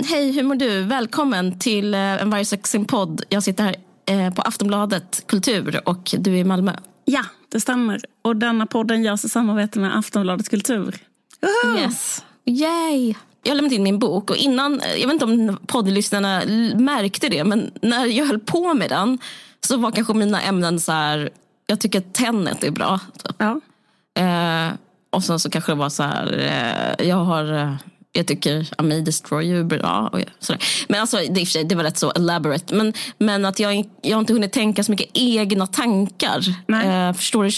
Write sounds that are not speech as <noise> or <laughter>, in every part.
Hej, hur mår du? Välkommen till eh, en varje sin podd. Jag sitter här eh, på Aftonbladet Kultur och du är i Malmö. Ja, det stämmer. Och denna podden görs i samarbete med Aftonbladet Kultur. Woho! Yes. Yay! Jag har lämnat in min bok och innan, eh, jag vet inte om poddlyssnarna märkte det, men när jag höll på med den så var kanske mina ämnen så här, jag tycker att Tenet är bra. Typ. Ja. Eh, och sen så kanske det var så här, eh, jag har jag tycker I may destroy you är bra. Och sådär. Men alltså, det, det var rätt så elaborate. Men, men att jag, jag har inte hunnit tänka så mycket egna tankar. Eh, förstår du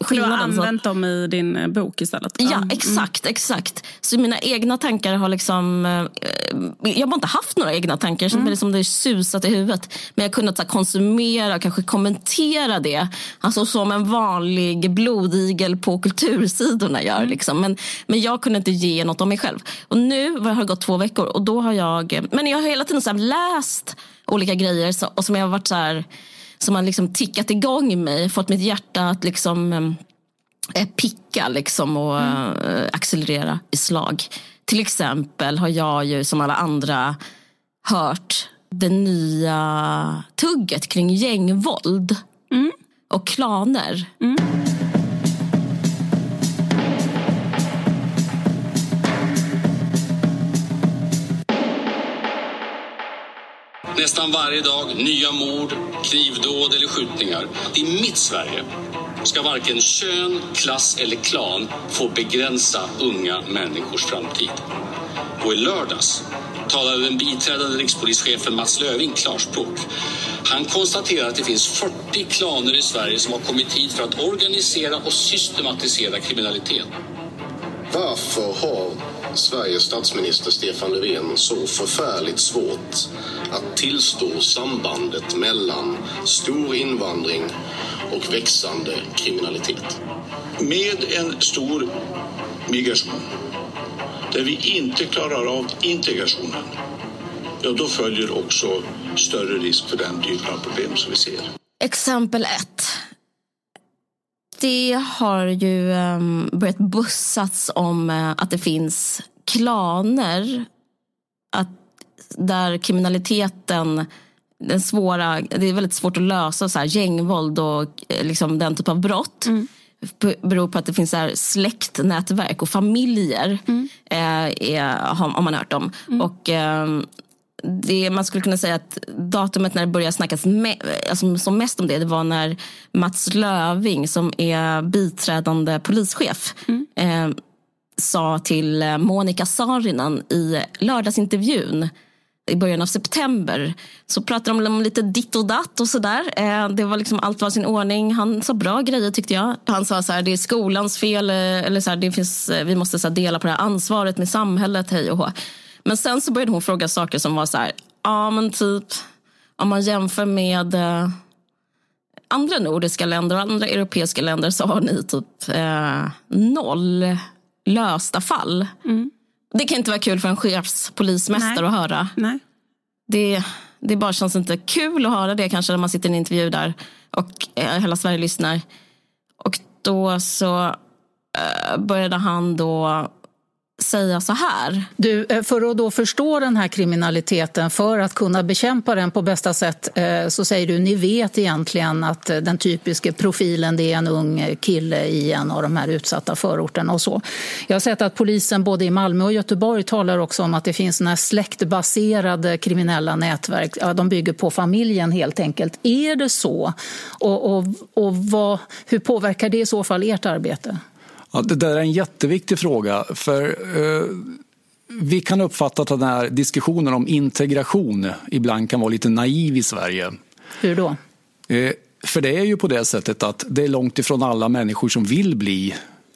skillnaden? Du har använt dem i din eh, bok istället? Ja, mm. exakt. exakt. Så mina egna tankar har liksom... Eh, jag har inte haft några egna tankar. Mm. Som det susat i huvudet. Men jag har kunnat så, konsumera och kanske kommentera det. Alltså som en vanlig blodigel på kultursidorna gör. Mm. Liksom. Men, men jag kunde inte ge något om mig själv. Och nu har det gått två veckor och då har jag, men jag har hela tiden så läst olika grejer så, och som jag har varit så här, som har liksom tickat igång mig, fått mitt hjärta att liksom äh, picka liksom och mm. äh, accelerera i slag. Till exempel har jag ju som alla andra hört det nya tugget kring gängvåld mm. och klaner. Mm. Nästan varje dag nya mord, knivdåd eller skjutningar. I mitt Sverige ska varken kön, klass eller klan få begränsa unga människors framtid. Och i lördags talade den biträdande rikspolischefen Mats Löving klarspråk. Han konstaterar att det finns 40 klaner i Sverige som har kommit hit för att organisera och systematisera kriminalitet. Varför har Sveriges statsminister Stefan Löfven så förfärligt svårt att tillstå sambandet mellan stor invandring och växande kriminalitet? Med en stor migration där vi inte klarar av integrationen, ja då följer också större risk för den typen av problem som vi ser. Exempel ett det har ju um, börjat bussats om uh, att det finns klaner att, där kriminaliteten den svåra, det är väldigt svårt att lösa så här, gängvåld och eh, liksom, den typ av brott. Mm. beror på att det finns så här, släktnätverk och familjer. Mm. Eh, är, har, har, man hört om. Mm. Och, eh, det, man skulle kunna säga att datumet när det började snackas me, alltså, som mest om det, det var när Mats Löving som är biträdande polischef mm. eh, sa till Monica Saarinen i lördagsintervjun i början av september så pratade de om lite ditt och datt och sådär. Eh, det var liksom allt var sin ordning. Han sa bra grejer tyckte jag. Han sa så här, det är skolans fel, eh, eller så här, det finns, eh, vi måste så här, dela på det här ansvaret med samhället, hej och hå. Men sen så började hon fråga saker som var så här, ja men typ om man jämför med eh, andra nordiska länder och andra europeiska länder så har ni typ eh, noll lösta fall. Mm. Det kan inte vara kul för en chefspolismästare att höra. Nej. Det, det bara känns inte kul att höra det kanske när man sitter i en intervju där och eh, hela Sverige lyssnar. Och då så eh, började han då säga så här. Du, eh, för att då förstå den här kriminaliteten, för att kunna bekämpa den på bästa sätt eh, så säger du, ni vet egentligen att eh, den typiska profilen det är en ung kille i en av de här utsatta förorterna och så. Jag har sett att polisen både i Malmö och Göteborg talar också om att det finns såna här släktbaserade kriminella nätverk. Ja, de bygger på familjen helt enkelt. Är det så? Och, och, och vad, hur påverkar det i så fall ert arbete? Ja, det där är en jätteviktig fråga. för eh, Vi kan uppfatta att den här diskussionen om integration ibland kan vara lite naiv i Sverige. Hur då? Eh, för det är ju på det sättet att det är långt ifrån alla människor som vill bli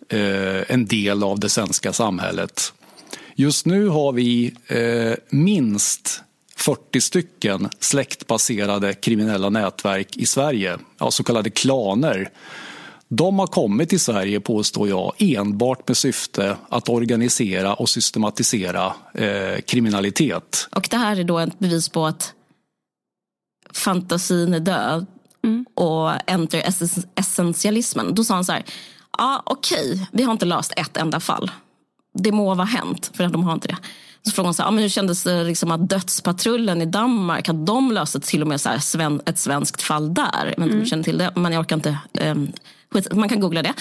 eh, en del av det svenska samhället. Just nu har vi eh, minst 40 stycken släktbaserade kriminella nätverk i Sverige, ja, så kallade klaner de har kommit till Sverige, påstår jag, enbart med syfte att organisera och systematisera eh, kriminalitet. Och det här är då ett bevis på att fantasin är död mm. och enter essentialismen. Då sa han så här, ja okej, okay, vi har inte löst ett enda fall. Det må vara hänt, för de har inte det. Så frågade hon så här, ah, men hur kändes det liksom att dödspatrullen i Danmark, att de löste till och med så här, ett svenskt fall där? Jag vet inte om du känner till det, men jag orkar inte. Um, man kan googla det.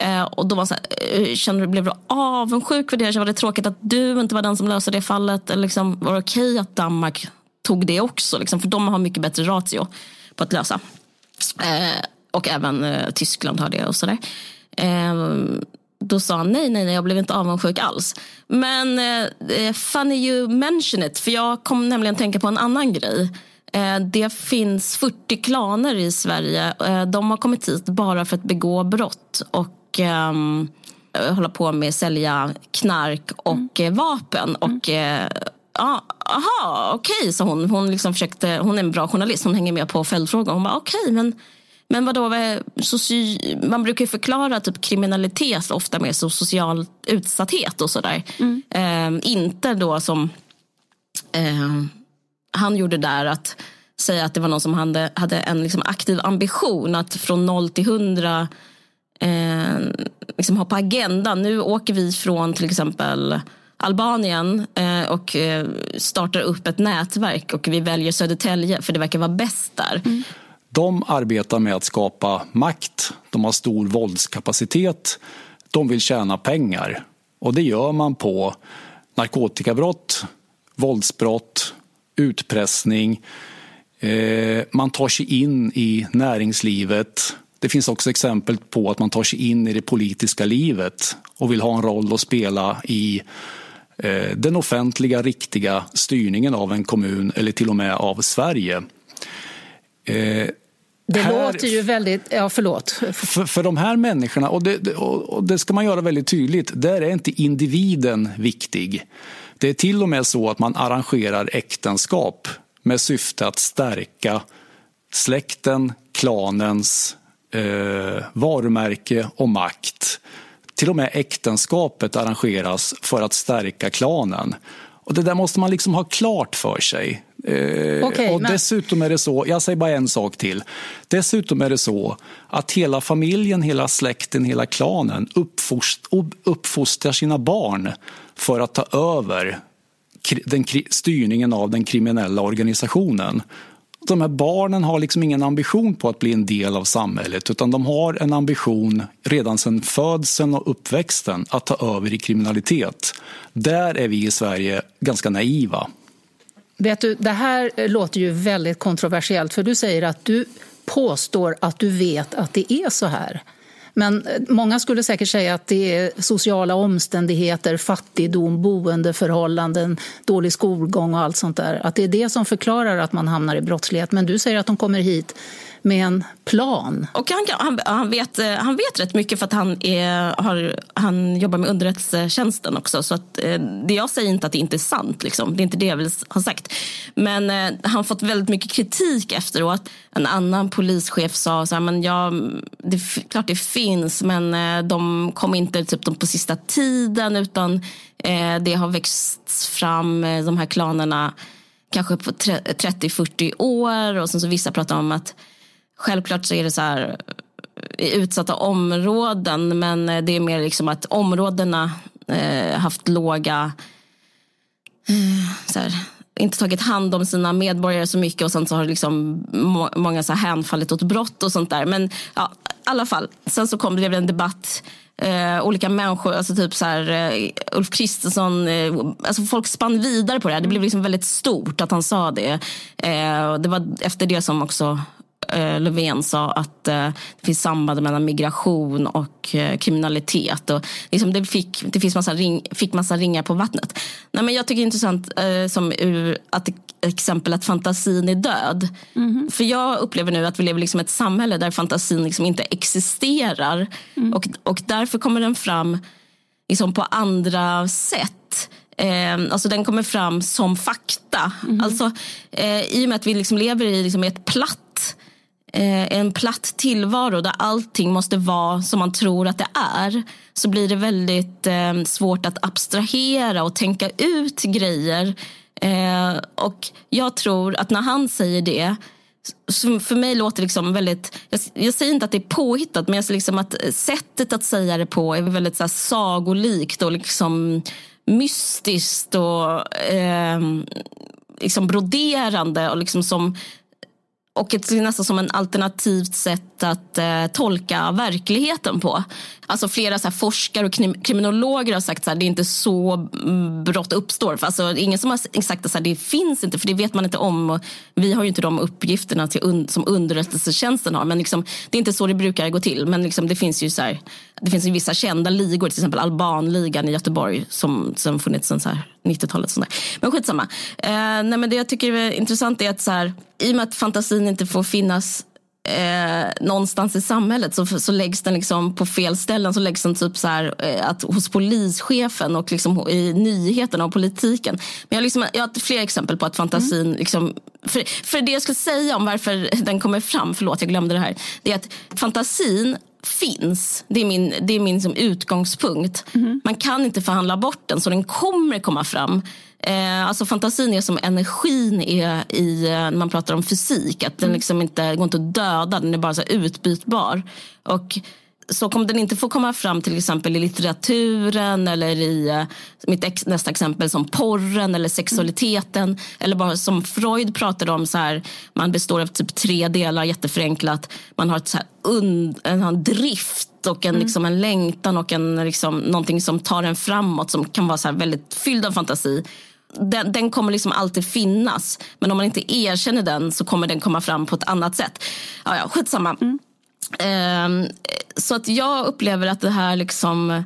Eh, och då var så här, eh, kände blev du avundsjuk för det? Var det tråkigt att du inte var den som löste det fallet? Eller liksom, var det okej okay att Danmark tog det också? Liksom, för de har mycket bättre ratio på att lösa. Eh, och även eh, Tyskland har det och sådär. Då sa han nej, nej, nej, jag blev inte avundsjuk alls. Men funny you mention it, för jag kom nämligen tänka på en annan grej. Eh, det finns 40 klaner i Sverige. Eh, de har kommit hit bara för att begå brott och um, hålla på med att sälja knark och mm. vapen. Och mm. Ja, aha, okej, okay, sa hon. Hon, liksom försökte, hon är en bra journalist, hon hänger med på följdfrågor. Hon bara, okej, okay, men, men vadå, soci- man brukar ju förklara typ kriminalitet ofta med så social utsatthet och sådär. Mm. Eh, inte då som eh, han gjorde där, att säga att det var någon som hade, hade en liksom aktiv ambition att från noll till hundra eh, liksom ha på agendan. Nu åker vi från till exempel Albanien eh, och eh, startar upp ett nätverk och vi väljer Södertälje för det verkar vara bäst där. Mm. De arbetar med att skapa makt, de har stor våldskapacitet, de vill tjäna pengar och det gör man på narkotikabrott, våldsbrott, utpressning. Eh, man tar sig in i näringslivet. Det finns också exempel på att man tar sig in i det politiska livet och vill ha en roll att spela i Eh, den offentliga, riktiga styrningen av en kommun eller till och med av Sverige. Eh, det här, låter ju väldigt... Ja, förlåt. För, för de här människorna, och det, och det ska man göra väldigt tydligt, där är inte individen viktig. Det är till och med så att man arrangerar äktenskap med syfte att stärka släkten, klanens eh, varumärke och makt. Till och med äktenskapet arrangeras för att stärka klanen. Och Det där måste man liksom ha klart för sig. Eh, okay, och men... dessutom är det så, jag säger bara en sak till. Dessutom är det så att hela familjen, hela släkten, hela klanen uppfost, uppfostrar sina barn för att ta över den, styrningen av den kriminella organisationen de här barnen har liksom ingen ambition på att bli en del av samhället utan de har en ambition redan sedan födseln och uppväxten att ta över i kriminalitet. Där är vi i Sverige ganska naiva. Vet du, det här eh, låter ju väldigt kontroversiellt för du säger att du påstår att du vet att det är så här. Men eh, många skulle säkert säga att det är sociala omständigheter, fattigdom, boendeförhållanden, dålig skolgång och allt sånt där. Att det är det som förklarar att man hamnar i brottslighet. Men du säger att de kommer hit med en plan. Och han, han, han, vet, eh, han vet rätt mycket för att han, är, har, han jobbar med underrättelsetjänsten också. Så att, eh, det jag säger inte att det inte är sant. Liksom. Det är inte det jag vill ha sagt. Men eh, han har fått väldigt mycket kritik efteråt. En annan polischef sa så här, men ja, det är klart det finns men eh, de kom inte typ, på sista tiden utan eh, det har växt fram, eh, de här klanerna kanske på 30-40 år och sen så vissa pratar om att Självklart så är det så här eh, i utsatta områden men eh, det är mer liksom att områdena eh, haft låga eh, så här, inte tagit hand om sina medborgare så mycket och sen så har liksom må många så här hänfallit åt brott och sånt där. Men ja, i alla fall, sen så kom det en debatt Eh, olika människor, alltså typ så här, eh, Ulf Kristersson, eh, alltså folk spann vidare på det här. Det blev liksom väldigt stort att han sa det. Eh, det var efter det som också Löfven sa att eh, det finns samband mellan migration och eh, kriminalitet. Och liksom det fick, det finns massa ring, fick massa ringar på vattnet. Nej, men jag tycker det är intressant eh, som ur att exempel att fantasin är död. Mm. För jag upplever nu att vi lever liksom ett samhälle där fantasin liksom inte existerar. Mm. Och, och därför kommer den fram liksom på andra sätt. Eh, alltså den kommer fram som fakta. Mm. Alltså, eh, I och med att vi liksom lever i liksom ett platt Eh, Eh, en platt tillvaro där allting måste vara som man tror att det är så blir det väldigt eh, svårt att abstrahera och tänka ut grejer. Eh, och jag tror att när han säger det för mig låter det liksom väldigt, jag, jag, säger inte att det är påhittat men jag säger liksom att sättet att säga det på är väldigt så här, sagolikt och liksom mystiskt och eh, liksom broderande och liksom som och ett, nästan som en alternativt sätt att eh, tolka verkligheten på. Alltså flera så här, forskare och kriminologer har sagt att det är inte så mm, brott uppstår. För alltså, ingen som har sagt att det finns inte, för det vet man inte om. Och vi har ju inte de uppgifterna till un, som underrättelsetjänsten har. Men liksom, det är inte så det brukar gå till. Men liksom, det finns ju så här, det finns ju vissa kända ligor, till exempel Albanligan i Göteborg som, som funnits sedan 90-talet. Men skitsamma. Eh, nej, men det jag tycker är intressant är att så här, i och med att fantasin inte får finnas eh, någonstans i samhället så, så läggs den liksom på fel ställen. Så läggs den typ så här, eh, att hos polischefen och liksom i nyheterna och politiken. Men jag, liksom, jag har fler exempel på att fantasin... Mm. Liksom, för, för det jag skulle säga om varför den kommer fram, förlåt jag glömde det här. Det är att fantasin finns. Det är min, det är min liksom utgångspunkt. Mm. Man kan inte förhandla bort den så den kommer komma fram. Eh, alltså fantasin är som energin är i, eh, när man pratar om fysik. Att den mm. liksom inte går inte att döda, den är bara så utbytbar. Och så kommer den inte få komma fram till exempel i litteraturen eller i uh, mitt ex, nästa exempel som porren eller sexualiteten. Mm. Eller bara som Freud pratade om, så här, man består av typ tre delar jätteförenklat. Man har ett så här und, en drift och en, mm. liksom, en längtan och en, liksom, någonting som tar en framåt som kan vara så väldigt fylld av fantasi. Den, den, kommer liksom alltid finnas. Men om man inte erkänner den så kommer den komma fram på ett annat sätt. Ja, ja, skitsamma. Mm. Um, så att jag upplever att det här liksom eh,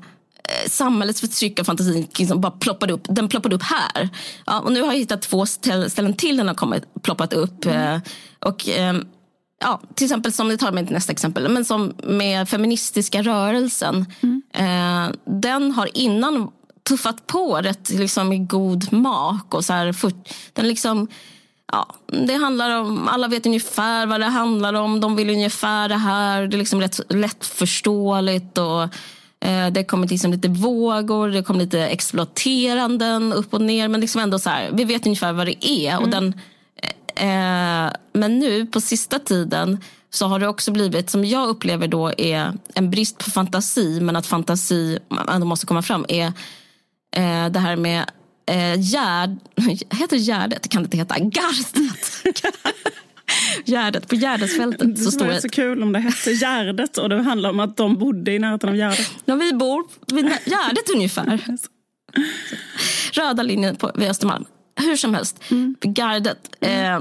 samhällets förtryck av fantasin liksom bara ploppade upp. Den ploppade upp här. Ja, och nu har jag hittat två ställen till den har kommit, ploppat upp. Mm. Eh, och, eh, ja, till exempel som, det tar mig till nästa exempel, men som med feministiska rörelsen. Mm. Eh, den har innan tuffat på rätt liksom, i god mak. Och så här, för, den liksom ja, det handlar om, alla vet ungefär vad det handlar om. De vill ungefär det här. Det är liksom rätt lättförståeligt. Och, eh, det kommer liksom lite vågor, det kommer lite exploateranden upp och ner. Men liksom ändå så här, vi vet ungefär vad det är. Mm. Och den, eh, men nu på sista tiden så har det också blivit, som jag upplever då är en brist på fantasi, men att fantasi ändå måste komma fram, är eh, det här med eh, Gärd, <laughs> heter det Gärdet? Kan det inte heta Gardet? <laughs> Gärdet, på Gärdesfältet. Det skulle vara så kul om det hette Gärdet och det handlar om att de bodde i närheten av Gärdet. Ja, vi bor vid Gärdet ungefär. <laughs> Röda linjen på, vid Östermalm. Hur som helst, mm. Gardet eh,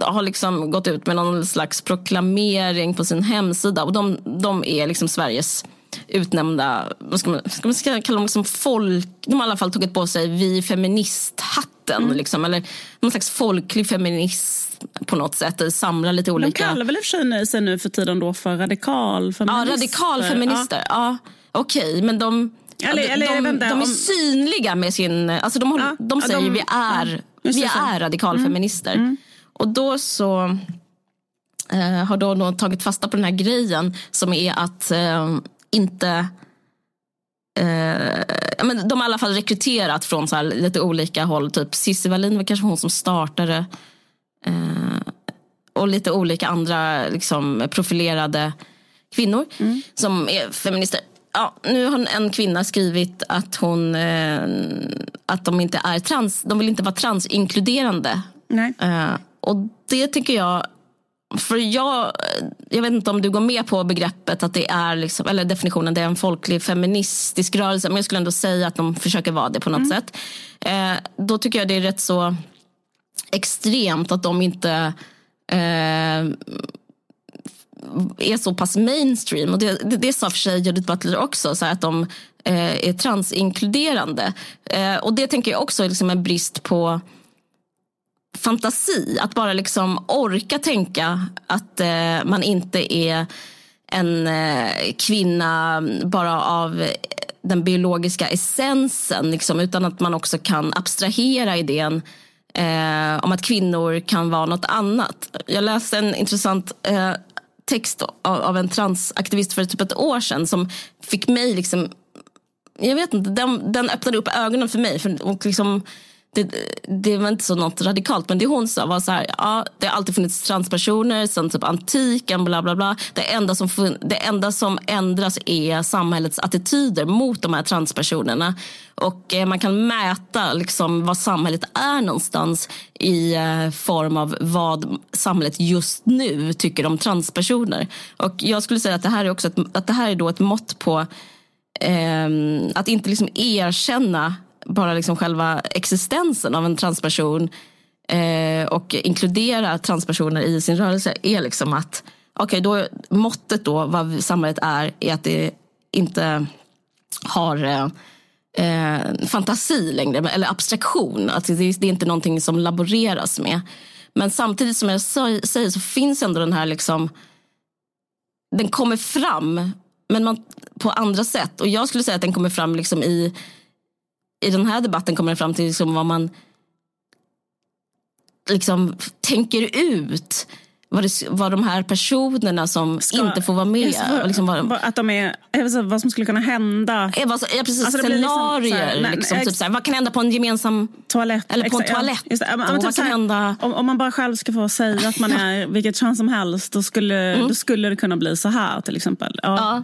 har liksom gått ut med någon slags proklamering på sin hemsida. Och de, de är liksom Sveriges utnämnda, vad ska man, ska man ska kalla dem liksom folk, de har i alla fall tagit på sig vi feministhatten. Mm. Liksom, eller någon slags folklig feminism på något sätt. Samlar lite olika... De kallar väl i och för sig nu för tiden då för radikalfeminister? Ja, radikalfeminister. Ja. Ja, Okej, okay, men de, eller, eller, de, de, de, är synliga med sin... Alltså de, håller, ja, de säger de, vi är, vi är radikalfeminister. Mm. Mm. Och då så eh, har då tagit fasta på den här grejen som är att eh, inte Eh, men de har i alla fall rekryterat från så lite olika håll. Typ Cissi Wallin var kanske hon som startade. Eh, och lite olika andra liksom, profilerade kvinnor mm. som är feminister. Ja, nu har en kvinna skrivit att, hon, eh, att de inte är trans. De vill inte vara transinkluderande. Nej. Eh, och det tycker jag för jag, jag vet inte om du går med på begreppet att det är, liksom, eller definitionen, det är en folklig feministisk rörelse. Men jag skulle ändå säga att de försöker vara det på något mm. sätt. Eh, då tycker jag det är rätt så extremt att de inte eh, är så pass mainstream. Och det, det, det sa för sig Judith Butler också, så att de eh, är transinkluderande. Eh, och det tänker jag också är liksom en brist på fantasi. Att bara liksom orka tänka att eh, man inte är en eh, kvinna bara av den biologiska essensen. Liksom, utan att man också kan abstrahera idén eh, om att kvinnor kan vara något annat. Jag läste en intressant eh, text av, av, en transaktivist för typ ett år sedan som fick mig liksom jag vet inte, den, den öppnade upp ögonen för mig. För, och liksom, det, det var inte så något radikalt, men det hon sa var så här, ja, det har alltid funnits transpersoner sen typ antiken, bla bla bla. Det enda, som, fun, det enda som ändras är samhällets attityder mot de här transpersonerna. Och eh, man kan mäta liksom vad samhället är någonstans i eh, form av vad samhället just nu tycker om transpersoner. Och jag skulle säga att det här är också ett, att det här är då ett mått på eh, att inte liksom erkänna bara liksom själva existensen av en transperson eh, och inkludera transpersoner i sin rörelse är liksom att okay, då, måttet då vad samhället är är att det inte har eh, eh fantasi längre eller abstraktion. Alltså det, det är inte någonting som laboreras med. Men samtidigt som jag säger så finns ändå den här liksom den kommer fram men man, på andra sätt. Och jag skulle säga att den kommer fram liksom i i den här debatten kommer det fram till liksom vad man liksom tänker ut. Vad, det, vad de här personerna som Ska, inte får vara med. För, liksom vad, att de är, vad som skulle kunna hända. Ja, vad, ja precis, alltså, scenarier. Liksom, här, nej, liksom, typ, såhär, vad kan hända på en gemensam toalett? Eller på en toalett. Ja, men, men, typ, såhär, hända... om, om, man bara själv ska få säga att man är vilket kön som helst då skulle, mm. då skulle det kunna bli så här till exempel. Ja. ja.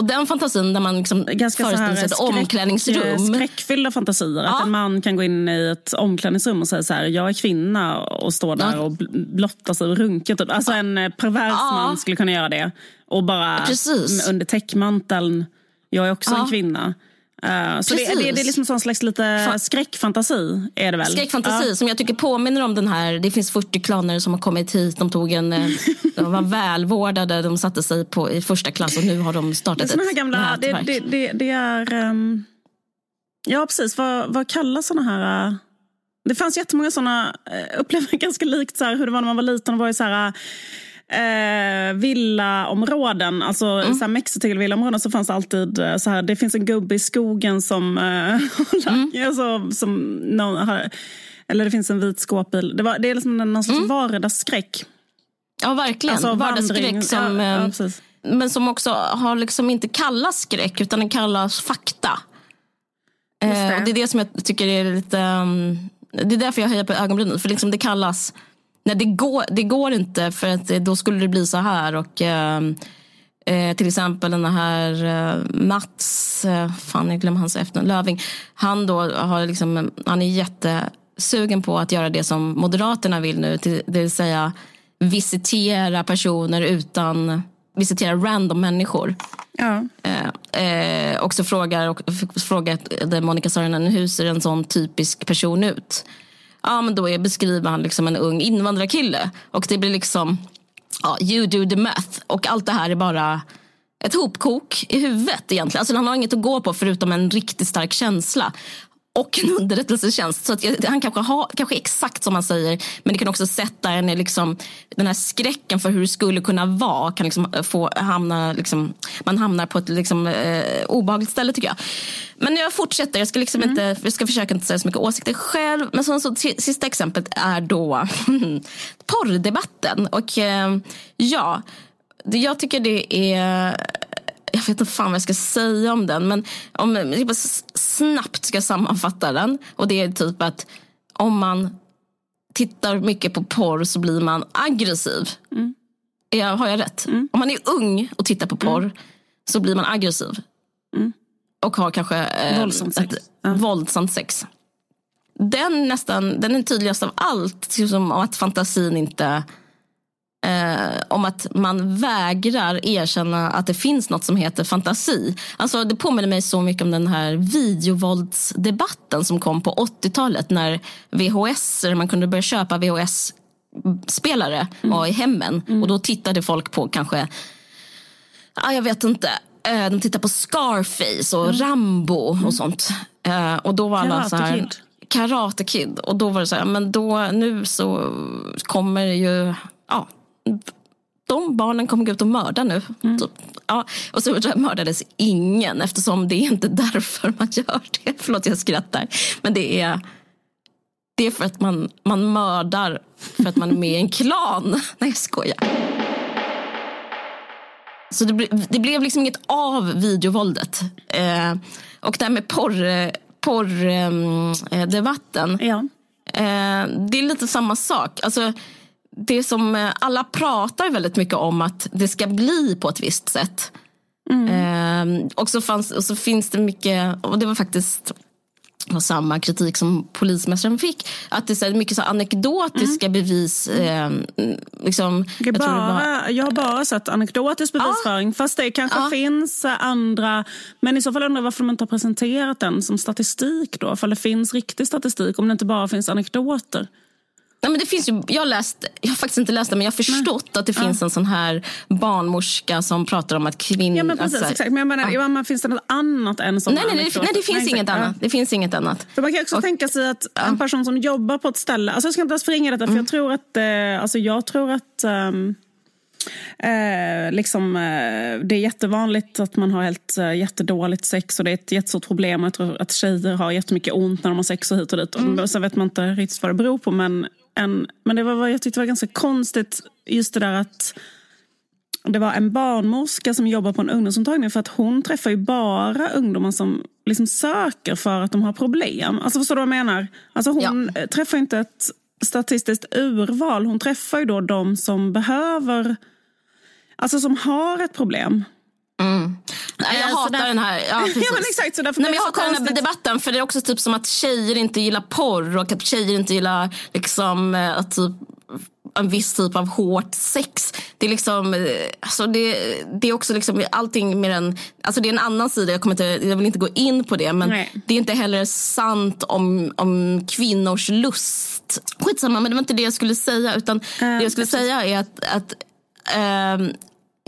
Och den fantasin där man liksom Ganska föreställer sig ett skräck, omklädningsrum. Skräckfyllda fantasier. Ja. Att en man kan gå in i ett omklädningsrum och säga så här, jag är kvinna och stå där ja. och blotta sig och runka. Typ. Alltså en eh, pervers man skulle kunna göra det. Och bara Precis. under täckmanteln, jag är också en kvinna. Uh, så det, det, det, är liksom sån slags lite skräckfantasi. Är det väl? Skräckfantasi ja. som jag tycker påminner om den här. Det finns 40 klaner som har kommit hit. De, tog en, eh, <laughs> de var välvårdade, de satte sig på, i första klass och nu har de startat det ett gamla, det, det, det, det, är... Um, ja, precis. Vad, vad kallas såna här... Uh, det fanns jättemånga såna, uh, upplever <laughs> ganska likt så här, hur det var när man var liten. Det var ju så här, eh, villaområden, alltså mm. så Mexitegelvillaområden så fanns det alltid eh, så här, det finns en gubbe i skogen som, eh, <laughs> mm. alltså, som någon har, eller det finns en vit skåpbil. Det, var, det är liksom någon slags mm. vardagsskräck. Ja, verkligen. Alltså, vardagsskräck som, ja, ja, eh, men som också har liksom inte kallas skräck utan den kallas fakta. Det. Eh, och det är det som jag tycker är lite... Um, det är därför jag höjer på ögonbrynen. För liksom det kallas Nej, det går, det går inte för att då skulle det bli så här. Och, ehm, eh, till exempel den här eh, Mats, eh, fan jag glömmer hans efternamn, Löving. Han, då har liksom, han är jättesugen på att göra det som Moderaterna vill nu. Till, det vill säga visitera personer utan visitera random människor. Ja. Eh, eh, och så frågar, och, frågar Monica Saarinen hur ser en sån typisk person ut? Ja, men då är, beskriver han liksom en ung invandrarkille. Och det blir liksom, ja, you do the math. Och allt det här är bara ett hopkok i huvudet egentligen. Alltså han har inget att gå på förutom en riktigt stark känsla och en underrättelsetjänst. Så att han kanske har kanske exakt som man säger men det kan också sätta en liksom, den här skräcken för hur det skulle kunna vara. Kan liksom få hamna, liksom, man hamnar på ett liksom, eh, obehagligt ställe tycker jag. Men jag fortsätter, jag ska, liksom mm. inte, jag ska försöka inte säga så mycket åsikter själv. Men så, så, sista exemplet är då <laughs> porrdebatten. Och eh, ja, jag tycker det är jag vet inte fan vad jag ska säga om den. Men om jag snabbt ska sammanfatta den. Och det är typ att om man tittar mycket på porr så blir man aggressiv. Mm. Jag, har jag rätt? Mm. Om man är ung och tittar på porr mm. så blir man aggressiv. Mm. Och har kanske eh, våldsamt sex. Ett, ja. våldsamt sex. Den, nästan, den är tydligast av allt. Som att fantasin inte eh, om att man vägrar erkänna att det finns något som heter fantasi. Alltså, det påminner mig så mycket om den här videovåldsdebatten som kom på 80-talet när VHS, man kunde börja köpa VHS spelare mm. i hemmen mm. och då tittade folk på kanske, ah, jag vet inte, eh, de tittade på Scarface och mm. Rambo mm. och sånt. Eh, och då var alla så här. Karate Kid. Och då var det så här, men då, nu så kommer ju, ja, de barnen kommer gå ut och mörda nu. Mm. Så, ja, och så mördades ingen eftersom det är inte <laughs> därför man gör det. Förlåt jag skrattar. Men det är, det är för att man, man mördar för att man är med i en <laughs> klan. Nej jag skojar. Så det, det blev liksom inget av videovåldet. Eh, och det här med porr, porrdebatten. Ja. Eh, det är lite samma sak. Alltså, det som eh, alla pratar väldigt mycket om att det ska bli på ett visst sätt. Eh, och, så fanns, och så finns det mycket, och det var faktiskt var samma kritik som polismästaren fick. Att det är mycket så anekdotiska bevis. Eh, liksom, Jag, jag tror det var- bara, jag har bara sett anekdotisk bevisföring. Fast det kanske Ja. finns eh, andra. Men i så fall undrar jag varför de inte har presenterat den som statistik då. För det finns riktig statistik om det inte bara finns anekdoter. Nej, men det finns ju, jag, läst, jag har faktiskt inte läst det, men jag har förstått att det finns en sån här barnmorska som pratar om att kvinnor... Ja men precis, exakt. Men jag menar, ja. men finns det något annat än sådana Nej, nej, nej, det, nej, det finns exakt. inget Ja. annat. Det finns inget annat. För man kan också Och- tänka sig att en person som jobbar på ett ställe, alltså jag ska inte ens förringa detta för Mm. jag tror att, eh, alltså jag tror att ehm, eh, liksom, eh, det är jättevanligt att man har helt eh, jättedåligt sex och det är ett jättestort problem. Jag tror att tjejer har jättemycket ont när de har sex och hit och dit. Mm. Och sen vet man inte riktigt vad det beror på men, en, men det var vad jag tyckte var ganska konstigt just det där att det var en barnmorska som jobbar på en ungdomsmottagning för att hon träffar ju bara ungdomar som liksom söker för att de har problem. Alltså förstår du vad jag menar? Alltså hon eh, träffar inte ett statistiskt urval. Hon träffar ju då de som behöver, alltså som har ett problem. Jag hatar där- den här... Ja, precis. <laughs> Ja, men exakt, så därför Nej, men blir jag det så hatar den här konstigt. debatten för det är också typ som att tjejer inte gillar porr och att tjejer inte gillar liksom, eh, att typ, en viss typ av hårt sex. Det är liksom, eh, alltså det, det är också liksom allting med en, alltså det är en annan sida, jag, kommer inte, jag vill inte gå in på det men Nej. det är inte heller sant om, om kvinnors lust. Skitsamma, men det var inte det jag skulle säga utan det jag skulle säga är att, att ehm,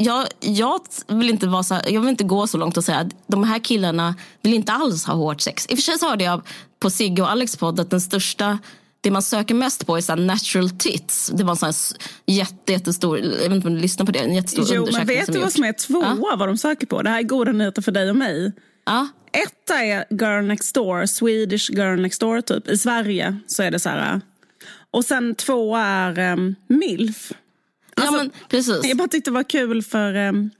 jag, jag vill inte vara så, jag vill inte gå så långt och säga att de här killarna vill inte alls ha hårt sex. I och för sig så hörde jag på Sigge och Alex podd att den största det man söker mest på är så natural tits. Det var en sån jätte, jättestor, jag vet inte om du lyssnar på det, en jättestor Jo, men undersökning vet som du vad som är tvåa vad de söker på? Det här är goda nyheter för dig och mig. Ja. Etta är Girl Next Door, Swedish Girl Next Door typ. I Sverige så är det så här. Och sen två är um, MILF. Ja, Alltså, men precis. Jag bara tyckte det var kul för... Um,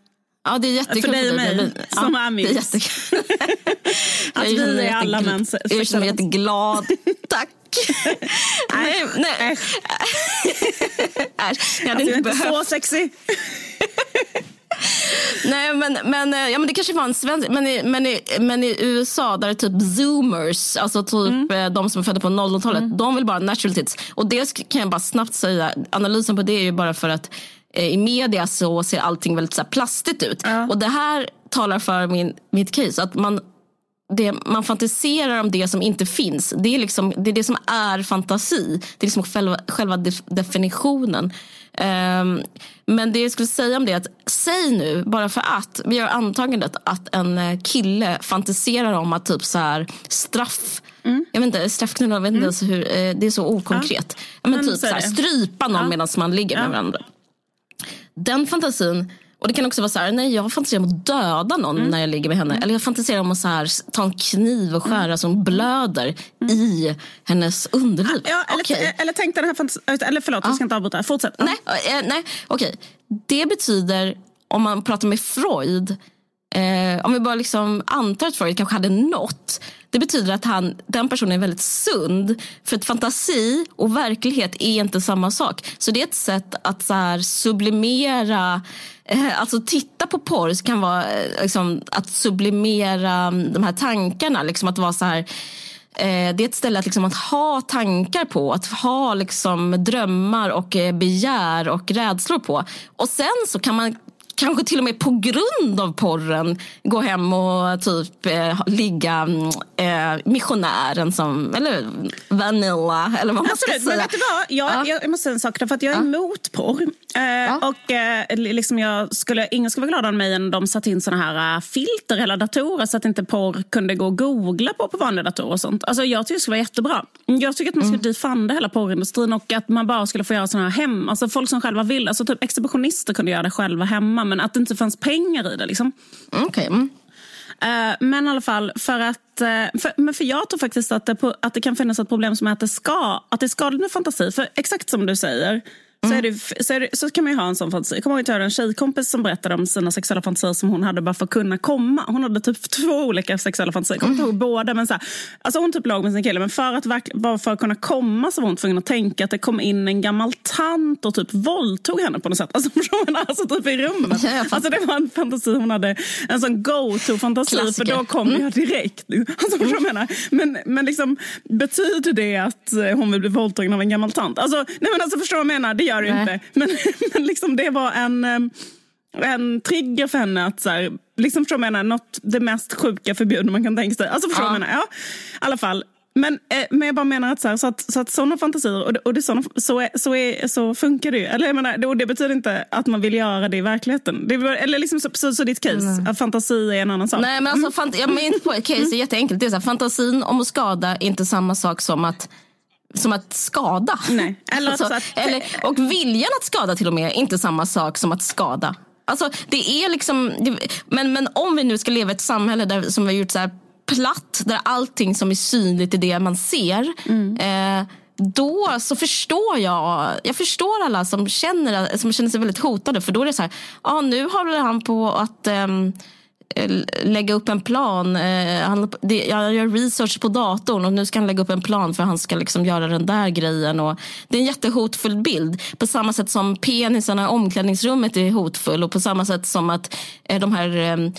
Ja, det är jättekul För dig och mig, som ja, är mix. <laughs> Att vi är alla män Jag känner mig jätteglad. <laughs> Tack. <laughs> nej, nej. Äsch. <laughs> Äsch, jag hade Alltså, inte inte behövt. så sexy. <laughs> Nej, men, men, eh, ja, men det kanske var en svensk... Men i, men, i, men i USA, där är typ zoomers, alltså typ Mm. eh, de som är födda på 00-talet, de vill bara ha natural tits. Och det kan jag bara snabbt säga, analysen på det är ju bara för att eh, i media så ser allting väldigt så plastigt ut. Ja. Och det här talar för min, mitt case, att man det, man fantiserar om det som inte finns. Det är, liksom, det, är det som är fantasi. Det är liksom själva, själva def, definitionen. Ehm, men det jag skulle säga om det är att säg nu, bara för att vi gör antagandet att en eh, kille fantiserar om att typ så här straff Jag vet inte, straffknulla, jag vet inte ens hur, eh, det är så okonkret. Ja. Men Men typ så här, strypa någon medan man ligger med varandra. Den fantasin, och det kan också vara så här, nej jag fantiserar om att döda någon Mm. när jag ligger med henne. Eller jag fantiserar om att så här, ta en kniv och skära så hon blöder i hennes underliv. Ja, eller, Okej. eller tänk den här fantas- Eller förlåt, jag ska inte avbryta. Fortsätt. Ja. Nej, eh, nej okej. Det betyder, om man pratar med Freud, eh, om vi bara liksom antar att Freud kanske hade något. Det betyder att han, den personen är väldigt sund. För att fantasi och verklighet är inte samma sak. Så det är ett sätt att så här sublimera, eh, alltså titta på porr kan vara eh, liksom, att sublimera mm, de här tankarna. Liksom att vara så här Eh, det är ett ställe att, liksom, att ha tankar på, att ha liksom, drömmar och eh, begär och rädslor på. Och sen så kan man kanske till och med på grund av porren gå hem och typ eh, ligga mm, eh, missionären som, eller Vanilla eller vad man ska Absolut, men säga. vet du vad? Jag, Ja. jag, måste säga en sak, för att jag är emot porr. Eh, Och eh, liksom jag skulle, ingen skulle vara gladare än mig än de satt in såna här eh, filter hela datorer så att inte porr kunde gå att googla på på vanliga datorer och sånt. Alltså jag tycker det skulle vara jättebra. Jag tycker att man Mm. skulle defunda hela porrindustrin och att man bara skulle få göra såna här hem, alltså folk som själva vill. Alltså typ exhibitionister kunde göra det själva hemma men att det inte fanns pengar i det liksom. Mm, Okej, mm. Eh, men i alla fall, för att, eh, för, men för jag tror faktiskt att det, att det kan finnas ett problem som är att det, ska, att det är skadligt med fantasi. För exakt som du säger, Så, är det, så, är det, så kan man ju ha en sån fantasi. Jag kommer ihåg att jag hade en tjejkompis som berättade om sina sexuella fantasier som hon hade bara för att kunna komma. Hon hade typ <laughs> två olika sexuella fantasier. Jag kommer inte ihåg båda. Men så här, alltså hon typ låg med sin kille men för att, bara för att kunna komma så var hon tvungen att tänka att det kom in en gammal tant och typ våldtog henne på något sätt. Alltså, <laughs> alltså typ i rummet. Ja. Alltså, det var en fantasi hon hade. En sån go-to-fantasi. För då kom jag direkt. <laughs> Alltså, vad jag menar? Men, men liksom, betyder det att hon vill bli våldtagen av en gammal tant? Alltså, nej men alltså, förstår du vad jag menar? Det gör det ju Nej. inte. Men, <laughs> men liksom, det var en, en trigger för henne att så här, liksom, förstår jag menar? Något det mest sjuka förbjudna man kan tänka sig. Alltså, förstår Ja. jag menar? Ja, i alla fall. Men, eh, men jag bara menar att så, här, så att, så att sådana fantasier, och, det, och det såna, så, är, så, är, så funkar det ju. Eller jag menar, det, och det betyder inte att man vill göra det i verkligheten. Det, eller liksom så, så, så ditt case, att fantasi är en annan sak. Nej, men alltså, fant- jag menar inte på ett case är jätteenkelt. Det är så här, fantasin om att skada är inte samma sak som att som att skada. Nej, eller alltså, så att- eller, och viljan att skada till och med är inte samma sak som att skada. Alltså, det är liksom, men, men om vi nu ska leva i ett samhälle där, som vi har gjort så här platt, där allting som är synligt är det man ser. Eh, då så förstår jag, jag förstår alla som känner, som känner sig väldigt hotade. För då är det så här, ja nu håller han på att eh, Eh, lägga upp en plan. Eh, han, det, jag gör research på datorn och nu ska han lägga upp en plan för han ska liksom göra den där grejen. Och det är en jättehotfull bild. På samma sätt som penisarna i omklädningsrummet är hotfull och på samma sätt som att eh, de här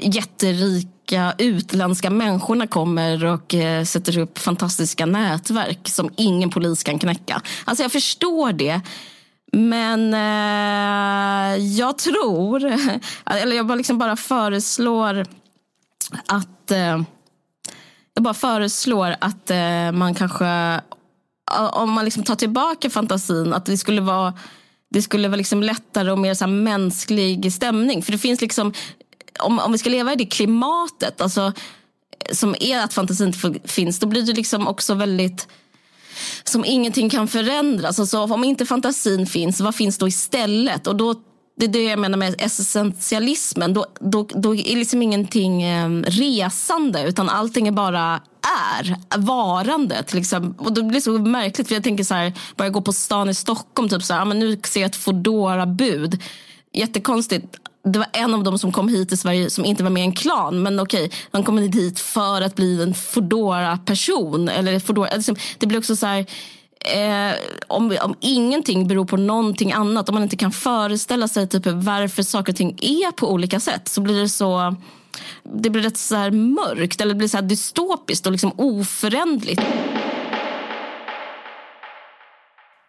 jätterika utländska människorna kommer och sätter upp fantastiska nätverk som ingen polis kan knäcka. Alltså jag förstår det. Men eh, jag tror, <laughs> eller jag bara, liksom bara föreslår att eh, jag bara föreslår att eh, man kanske, om man liksom tar tillbaka fantasin, att det skulle vara det skulle vara liksom lättare och mer så här mänsklig stämning. För det finns liksom, om, om vi ska leva i det klimatet, alltså, som är att fantasin inte finns, då blir det liksom också väldigt som ingenting kan förändras. Alltså, om inte fantasin finns, vad finns då istället? Och då, det är det jag menar med essentialismen. Då, då, då är liksom ingenting eh, resande, utan allting är bara är, varande. Till exempel. Och det blir så märkligt, för jag tänker så här, bara jag går på stan i Stockholm, typ så här, men nu ser jag ett foodora bud Jättekonstigt. Det var en av dem som kom hit till Sverige som inte var med i en klan. Men okej, han kom inte hit för att bli en foodora person Eller Foodora, liksom, det blir också så här... Eh, om, om ingenting beror på någonting annat, om man inte kan föreställa sig typ varför saker och ting är på olika sätt, så blir det så det blir rätt så här mörkt eller det blir så här dystopiskt och liksom oföränderligt.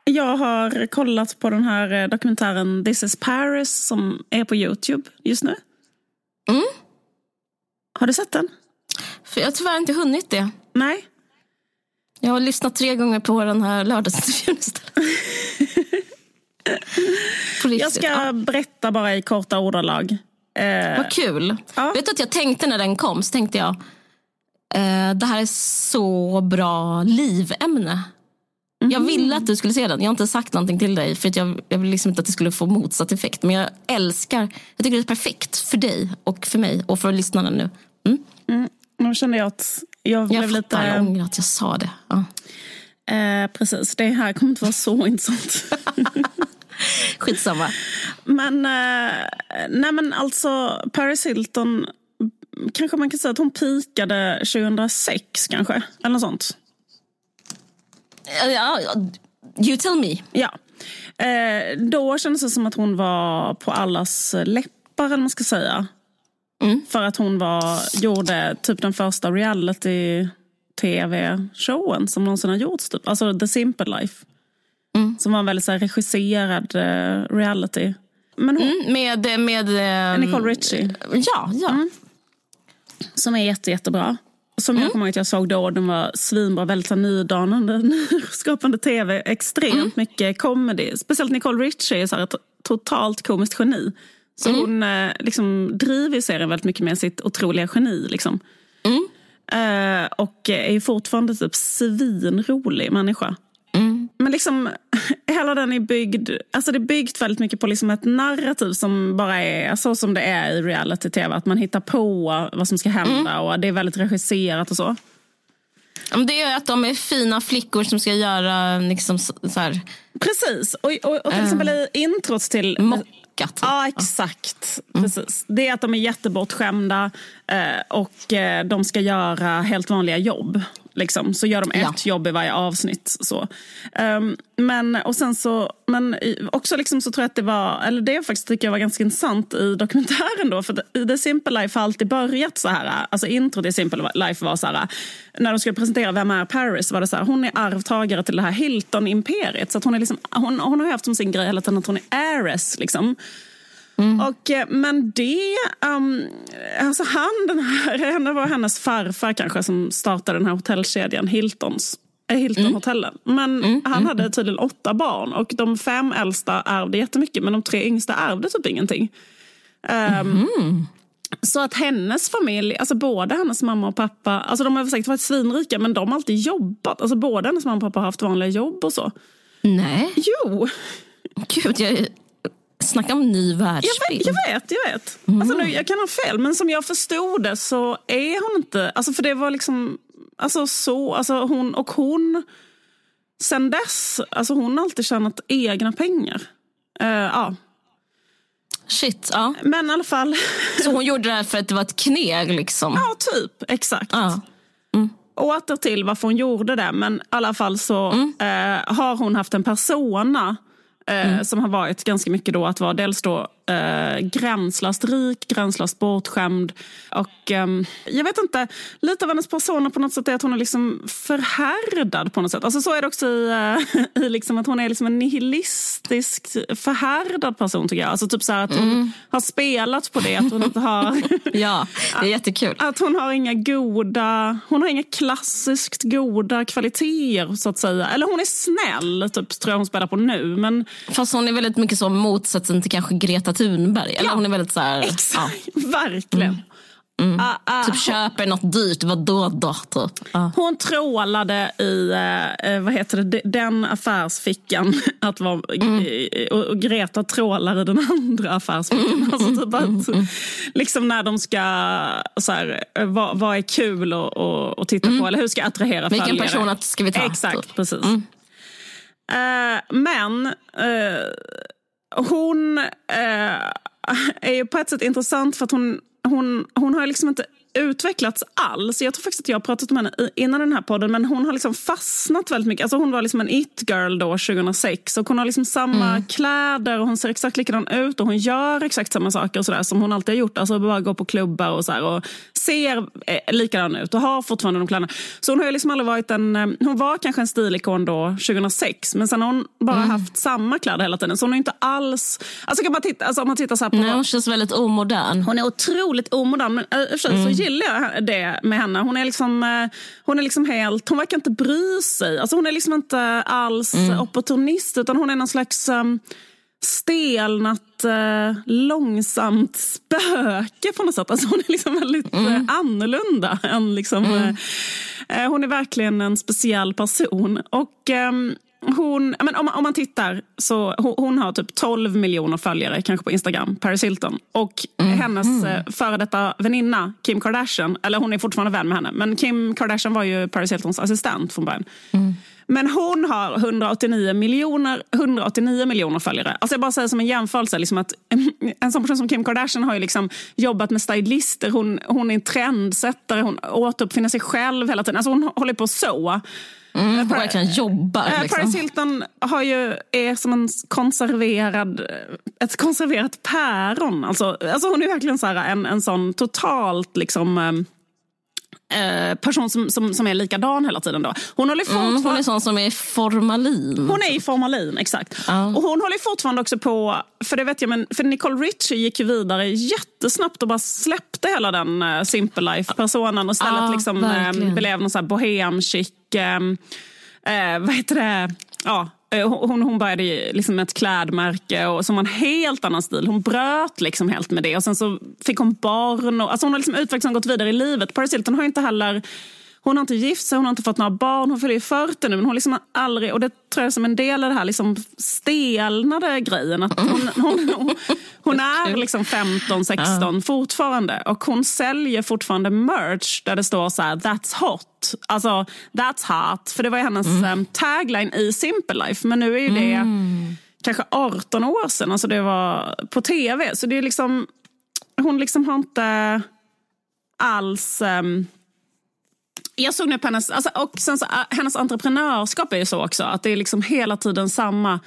Jag har kollat på den här eh, dokumentären This is Paris som är på Youtube just nu. Mm. Har du sett den? För jag har tyvärr inte hunnit det. Nej? Jag har lyssnat tre gånger på den här lördagsintervjun istället. <laughs> Jag ska Ja. berätta bara i korta ordalag. Eh, Vad kul. Ja. Vet du att jag tänkte när den kom, så tänkte jag eh, det här är så bra livämne. Jag ville att du skulle se den. Jag har inte sagt någonting till dig för att jag, jag vill liksom inte att det skulle få motsatt effekt. Men jag älskar, jag tycker det är perfekt för dig och för mig och för lyssnarna nu. Mm. nu kände jag att jag blev Jag lite... fattar, jag ångrar att jag sa det. Ja. Eh, precis, det här kommer inte vara så <laughs> intressant. <laughs> Skitsamma. Men, eh, nej men alltså Paris Hilton, kanske man kan säga att hon pikade 2006 kanske, eller något sånt. Ja, ja, you tell me. Ja. Eh, då kändes det som att hon var på allas läppar, eller man ska säga. Mm. För att hon var, gjorde typ den första reality-tv-showen som någonsin har gjorts. Typ. Alltså The Simple Life. Mm. Som var en väldigt så här, regisserad eh, reality. Men hon, Mm, med, med, ehm, Nicole Richie. Ja, ja. Som är jätte, jättebra. Som Mm. jag kommer ihåg att jag såg då. Den var svinbra, väldigt nydanande, <laughs> nyskapande tv. Extremt Mm. mycket comedy. Speciellt Nicole Richie är så här ett totalt komiskt geni. Så Mm. hon eh, liksom driver serien väldigt mycket med sitt otroliga geni. Liksom. Eh, och är fortfarande typ svinrolig människa. Mm. Men liksom, <laughs> hela den är byggd, alltså det är byggt väldigt mycket på liksom ett narrativ som bara är så som det är i reality-tv. Att man hittar på vad som ska hända och det är väldigt regisserat och så. Det är att de är fina flickor som ska göra liksom så här, Precis. Och, och, och till exempel i introt till... mockat. Ja, exakt. Precis. Det är att de är jättebortskämda eh, och eh, de ska göra helt vanliga jobb. Liksom. Så gör de ett Ja. jobb i varje avsnitt. Så. Ehm, men, och sen så, men också liksom så tror jag att det var, eller det faktiskt tycker jag var ganska intressant i dokumentären då. För The Simple Life har alltid börjat så här, alltså introt i Simple Life var så här, när de skulle presentera Vem är Paris var det så här, hon är arvtagare till det här Hilton-imperiet. Så hon, är liksom, hon, hon har haft som sin grej hela tiden att hon är heiress. Liksom. Och, eh, men det, um, alltså han, den här, <laughs> det var hennes farfar kanske som startade den här hotellkedjan Hiltons. eh, Hilton-hotellen. Men han hade tydligen åtta barn och de fem äldsta ärvde jättemycket men de tre yngsta ärvde typ ingenting. Ehm, Så att hennes familj, alltså både hennes mamma och pappa, alltså de har säkert varit svinrika men de har alltid jobbat. Alltså både hennes mamma och pappa har haft vanliga jobb och så. Nej, Jo, gud. Jag snackar om ny Jag vet, världsbild. jag vet. Jag, vet. Alltså nu, jag kan ha fel, men som jag förstod det så är hon inte... Alltså för det var liksom... Alltså så, alltså hon, och hon... Sen dess, alltså hon har alltid tjänat egna pengar. Eh, ja. Shit, ja. Men i alla fall, Så hon gjorde det här för att det var ett kneg liksom? ja typ, exakt. Ja. Åter till varför hon gjorde det, men i alla fall så eh, har hon haft en persona eh, som har varit ganska mycket då att vara dels då eh, gränslöst rik, gränslöst bortskämd och ehm, jag vet inte, lite av hennes persona på något sätt är att hon är liksom förhärdad på något sätt. Alltså så är det också i, eh, <laughs> i liksom att hon är liksom en nihilistisk förhärdad person tycker jag. Alltså typ så att hon har spelat på det, att hon inte har <laughs> ja, det är <laughs> jättekul. att hon har inga goda, hon har inga klassiskt goda kvaliteter så att säga. Eller hon är snäll, typ, tror jag hon spelar på nu. Men Fast hon är väldigt mycket så motsatsen till kanske Greta Thunberg. Eller Ja, hon är väldigt så här, ja, exakt, <laughs> verkligen. Ah, ah, typ köper något dyrt, vad då? Typ. Ja. Hon trålade i eh, eh, vad heter det, de- den affärsfickan. <laughs> Att vara, eh, och, och Greta trålar i den <laughs> andra affärsfickan. Alltså typ att, liksom när de ska, så här, eh, vad, vad är kul att, att, att titta på? Eller hur ska jag attrahera Vilken följare? person att ska vi ta? Exakt, typ. precis. Eh, men eh, hon eh, är ju på ett sätt intressant för att hon, hon, hon har liksom inte utvecklats alls. Jag tror faktiskt att jag har pratat om henne innan den här podden men hon har liksom fastnat väldigt mycket. Alltså hon var liksom en it-girl då 2006 och hon har liksom samma kläder och hon ser exakt likadan ut och hon gör exakt samma saker och så där, som hon alltid har gjort. Alltså bara gå på klubbar och så här, och ser eh, likadan ut och har fortfarande de kläderna. Så hon har ju liksom aldrig varit en, eh, hon var kanske en stilikon då 2006 men sen har hon bara haft samma kläder hela tiden. Så hon är inte alls, alltså kan man titta, alltså om man tittar så här på Nej, hon känns väldigt omodern. hon är otroligt omodern, men äh, i och för sig så gillar jag det med henne. Hon är liksom, eh, hon är liksom helt, hon verkar inte bry sig. Alltså hon är liksom inte alls opportunist utan hon är någon slags um, stelnat, eh, långsamt spöke på något sätt. Alltså hon är liksom väldigt eh, annorlunda. Än liksom, eh, eh, hon är verkligen en speciell person. Och ehm, hon, men om, man- om man tittar så hon, hon har typ 12 miljoner följare kanske på Instagram, Paris Hilton. Och hennes eh, före detta väninna Kim Kardashian, eller hon är fortfarande vän med henne, men Kim Kardashian var ju Paris Hiltons assistent från början. Men hon har 189 miljoner, 189 miljoner följare. Alltså jag bara säger som en jämförelse. Liksom att <laughs> en sån person som Kim Kardashian har ju liksom jobbat med stylister. Hon, hon är en trendsättare. Hon återuppfinner sig själv hela tiden. Alltså hon håller på så. Mm, hon verkligen jobbar. Eh, Liksom. Paris Hilton har ju, är som en konserverad, ett konserverat päron. Alltså, alltså hon är verkligen så här en, en sån totalt liksom, eh, person som, som, som är likadan hela tiden. Då. Hon håller Mm, fortfarande... hon är sån som är formalin. Hon är i formalin, exakt. Och hon håller fortfarande också på, för det vet jag, men för Nicole Richie gick ju vidare jättesnabbt och bara släppte hela den uh, Simple Life-personen och istället Ja, liksom, eh, blev någon så här bohem chic, eh, eh, vad heter det, ja, Eh, hon, hon började liksom med ett klädmärke och som var en helt annan stil. Hon bröt liksom helt med det och sen så fick hon barn. Och, alltså hon har liksom utvecklats och gått vidare i livet. Paris Hilton har inte heller hon har inte gift sig, hon har inte fått några barn, hon fyller ju 40 nu. Men hon liksom har aldrig, och det tror jag som en del av det här liksom stelnade grejen. Att hon, hon, hon, hon är liksom 15, 16 fortfarande. Och hon säljer fortfarande merch där det står så här, that's hot. Alltså, that's hot. För det var ju hennes mm. tagline i Simple Life. Men nu är ju det mm. kanske 18 år sedan. Alltså det var på tv. Så det är liksom, hon liksom har inte alls... Um, jag såg nu på hennes, alltså, och sen så, uh, hennes entreprenörskap är ju så också. Att det är liksom hela tiden samma.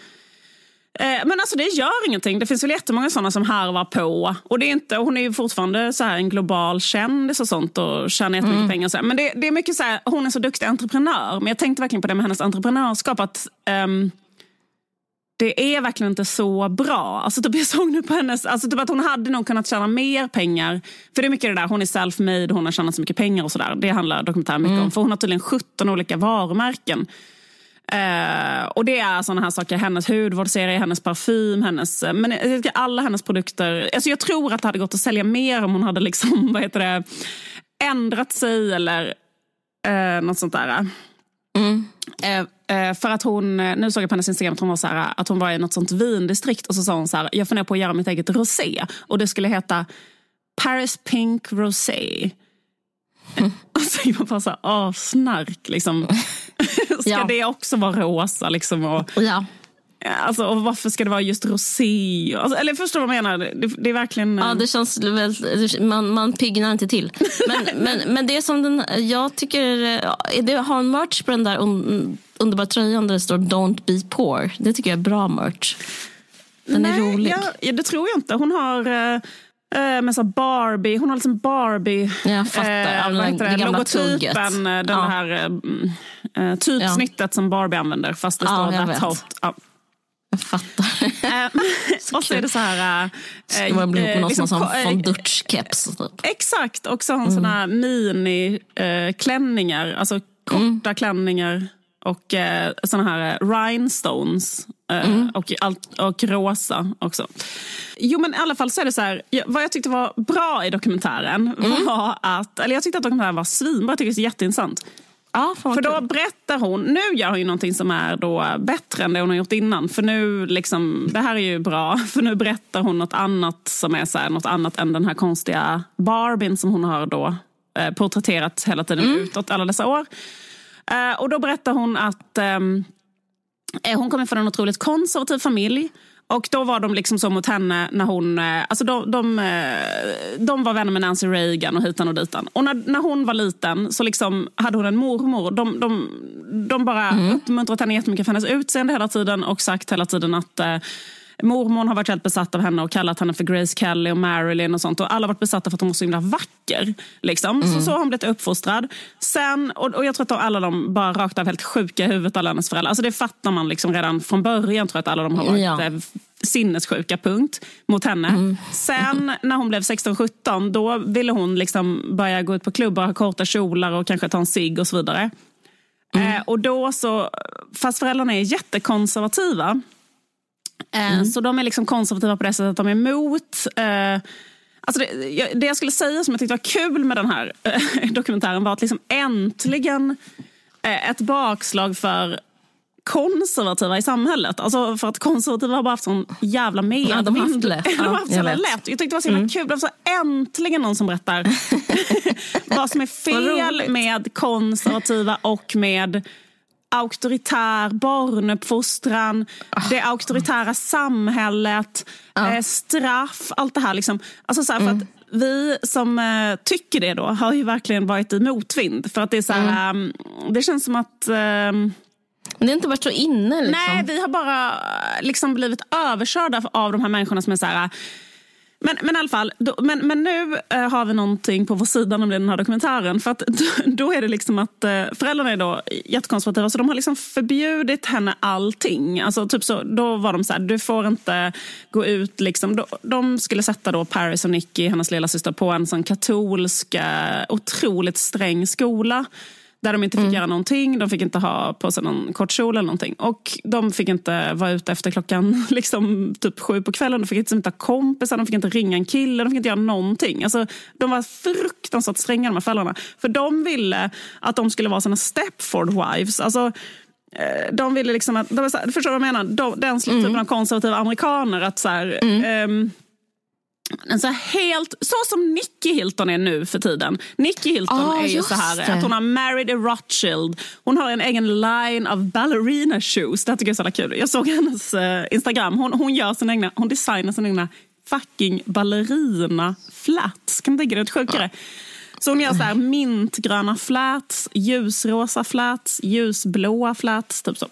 Eh, men alltså det gör ingenting. Det finns väl jättemånga sådana som harvar på. Och det är inte, hon är ju fortfarande så här en global kändis och sånt och tjänar jättemycket mm. pengar. Så. Men det, det, är mycket så här, hon är så duktig entreprenör. Men jag tänkte verkligen på det med hennes entreprenörskap. Att um, det är verkligen inte så bra. Alltså typ jag <laughs> såg nu på hennes, alltså typ att hon hade nog kunnat tjäna mer pengar. För det är mycket det där, hon är self-made, hon har tjänat så mycket pengar och sådär. Det handlar dokumentären mycket mm. om. För hon har tydligen 17 olika varumärken. Uh, och det är sådana här saker, hennes hudvårdsserie, hennes parfym, hennes, men alla hennes produkter. Alltså jag tror att det hade gått att sälja mer om hon hade liksom, <laughs> vad heter det, ändrat sig eller uh, något sånt där. Mm. Uh, Eh, för att hon, eh, nu såg jag på hennes Instagram att hon var, så här, att hon var i något sånt vindistrikt och så sa hon så här, jag funderar på att göra mitt eget rosé. Och det skulle heta Paris Pink Rosé. Mm. <laughs> Och så är man bara så här, åh, snark liksom. <laughs> Ska ja. det också vara rosa liksom? Och, ja. Alltså, och varför ska det vara just rosé? Alltså, eller förstår du vad jag menar? Det, det, är verkligen... Ja, det känns väl, man, man piggnar inte till. Men, <laughs> men, men det som den, jag tycker, det har en merch på den där underbara tröjan där det står Don't be poor. Det tycker jag är bra merch. Den Nej, är rolig. Ja, det tror jag inte. Hon har... Med så Barbie, hon har liksom Barbie, jag fattar. Eh, vad heter det, logotypen, den ja. här eh, typsnittet ja. som Barbie använder fast det står ja, That's hot. Ja. Jag fattar. <laughs> och så är det så här... Ska man bli ihop med någon liksom, som har von Dutch-keps? Typ. Exakt, och så har hon mm. såna mini-klänningar, alltså korta mm. klänningar och eh, såna här eh, rhinestones. Eh, mm. och, allt, och rosa också. Jo men i alla fall så är det så här, vad jag tyckte var bra i dokumentären mm. var att, eller jag tyckte att dokumentären var svinbra, jag tycker det är jätteintressant. Ja, för då berättar hon, nu gör hon ju någonting som är då bättre än det hon har gjort innan. För nu, liksom, det här är ju bra, <laughs> för nu berättar hon något annat som är så här, något annat än den här konstiga Barbien som hon har då eh, porträtterat hela tiden mm. utåt alla dessa år. Eh, och då berättar hon att ehm, eh, hon kommer från en otroligt konservativ familj. Och då var de liksom så mot henne när hon... Eh, alltså de, de, eh, de var vänner med Nancy Reagan och hitan och ditan. Och när, när hon var liten så liksom hade hon en mormor. De, de, de bara mm. uppmuntrat henne jättemycket för hennes utseende hela tiden och sagt hela tiden att Mormor har varit helt besatt av henne och kallat henne för Grace Kelly och Marilyn och sånt. Och alla har varit besatta för att hon var så himla vacker. Liksom. Mm. Så, så har hon blivit uppfostrad. Sen, och, och jag tror att alla de bara rakt av helt sjuka i huvudet, alla hennes föräldrar. Alltså det fattar man liksom redan från början, tror jag att alla de har varit ja. Eh, sinnessjuka, punkt, mot henne. Mm. Sen när hon blev 16-17, då ville hon liksom börja gå ut på klubbar, ha korta kjolar och kanske ta en cigg och så vidare. Mm. Eh, och då så, fast föräldrarna är jättekonservativa mm. Så de är liksom konservativa på det sättet att de är emot eh, Alltså det, det, jag skulle säga som jag tyckte var kul med den här eh, <laughs> dokumentären var att liksom äntligen ett bakslag för konservativa i samhället. Alltså för att konservativa har bara haft sån jävla medvind. Ja, de har haft lätt. <laughs> de har haft så lätt. Jag tyckte det var så himla mm. kul. Det var så äntligen någon som berättar <laughs> vad som är fel med konservativa och med auktoritär barnuppfostran, oh. det auktoritära samhället, oh. eh, straff, allt det här. Liksom. Alltså så här, mm. för att vi som eh, tycker det då har ju verkligen varit i motvind. För att det är så här, mm. um, det känns som att um, men det har inte varit så inne? Liksom. Nej, vi har bara eh, liksom blivit överkörda av de här människorna som är så här men, men i alla fall, då, men, men nu eh, har vi någonting på vår sida om den här dokumentären. För att <laughs> då är det liksom att eh, föräldrarna är då jättekonservativa så de har liksom förbjudit henne allting. Alltså typ så, då var de så här, du får inte gå ut liksom. De, de skulle sätta då Paris och Nicky, hennes lilla syster på en sån katolsk, eh, otroligt sträng skola. Där de inte fick göra någonting. De fick inte ha på sig någon kort kjol eller någonting. Och de fick inte vara ute efter klockan <laughs> liksom, typ sju på kvällen. De fick inte ha kompisar, de fick inte ringa en kille, de fick inte göra någonting. Alltså, de var fruktansvärt stränga de här föräldrarna. För de ville att de skulle vara såna Stepford wives. Alltså, eh, de ville liksom att, de förstår du vad jag menar? De, den typen av konservativa amerikaner. att så här, ehm, en så här helt, så som Nicky Hilton är nu för tiden. Nicky Hilton Ah, är ju så här det. att hon har married a Rothschild. Hon har en egen line av ballerina shoes. Det tycker jag är så kul. Jag såg hennes eh, Instagram. Hon, hon, gör sina egna, hon designar sina egna fucking ballerina flats. Kan du tänka dig något sjukare? Så hon gör så här mintgröna flats, ljusrosa flats, ljusblåa flats. Typ så.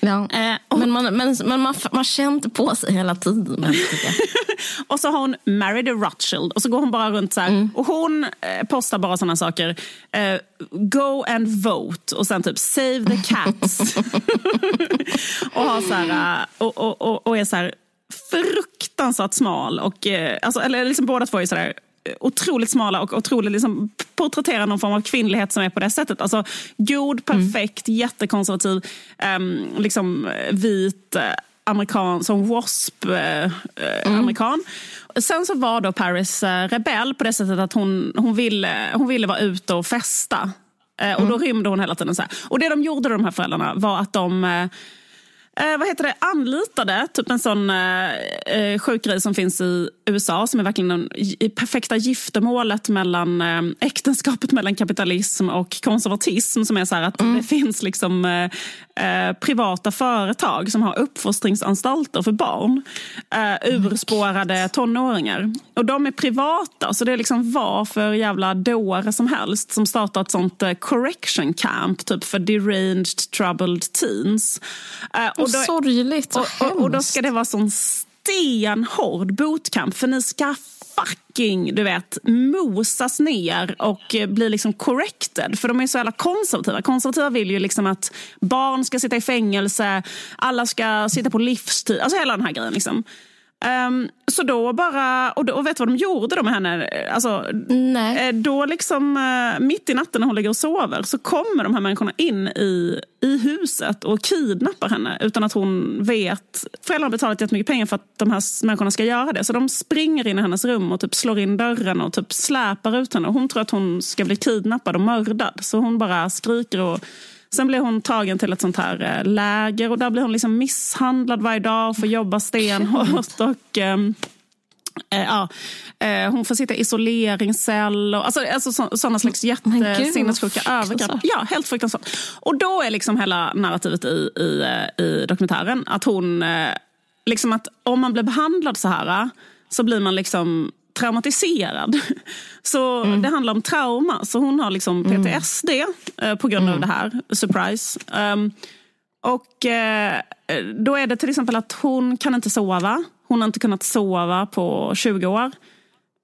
Ja. Eh, men man, men, men man, man kände på sig hela tiden. <laughs> Och så har hon married a Rothschild och så går hon bara runt så här. Och hon eh, postar bara såna saker. Eh, go and vote och sen typ save the cats. <laughs> och, har så här, eh, och, och, och, och är så här fruktansvärt smal. Och, eh, alltså, eller liksom båda två är så där otroligt smala och otroligt liksom porträtterar någon form av kvinnlighet som är på det sättet. Alltså god, perfekt, jättekonservativ, ehm, liksom eh, vit eh, amerikan, som wasp-amerikan. Sen så var då Paris eh, rebell på det sättet att hon, hon, ville, hon ville vara ute och festa. Eh, och då rymde hon hela tiden. så här. Och det de gjorde, de här föräldrarna, var att de eh, eh, vad heter det, anlitade typ en sån eh, eh, sjuk grej som finns i USA som är verkligen den perfekta giftermålet mellan eh, äktenskapet mellan kapitalism och konservatism som är så här att det finns liksom eh, privata företag som har uppfostringsanstalter för barn. Eh, urspårade tonåringar. Och de är privata så det är liksom vad för jävla dåre som helst som startar ett sånt eh, correction camp typ för deranged troubled teens. Eh, Och då- sorgligt och, och, och, då ska det vara sån stenhård bootcamp för ni ska fucking du vet, mosas ner och eh, blir bli liksom corrected. För de är så jävla konservativa. Konservativa vill ju liksom att barn ska sitta i fängelse, alla ska sitta på livstid. Alltså hela den här grejen. Liksom. Ehm, så då bara, och, då, och vet du vad de gjorde då med henne? Alltså, Nej. Eh, Då liksom eh, mitt i natten när hon ligger och sover så kommer de här människorna in i, i huset och kidnappar henne utan att hon vet. Föräldrarna har betalat jättemycket pengar för att de här människorna ska göra det. Så de springer in i hennes rum och typ slår in dörren och typ släpar ut henne. Och hon tror att hon ska bli kidnappad och mördad. Så hon bara skriker och Sen blir hon tagen till ett sånt här eh, läger och där blir hon liksom misshandlad varje dag och får jobba stenhårt. <laughs> Och, ehm, Eh, ja, eh, hon får sitta i isoleringscell. Och, alltså, alltså så, sådana slags jättesinnessjuka övergrepp. Ja, helt fruktansvärt. Och då är liksom hela narrativet i, i, i dokumentären att hon... Liksom att om man blir behandlad så här så blir man liksom traumatiserad. <laughs> Så det handlar om trauma. Så hon har liksom PTSD eh, på grund av det här. Surprise. Um, och eh, då är det till exempel att hon kan inte sova. Hon har inte kunnat sova på 20 år.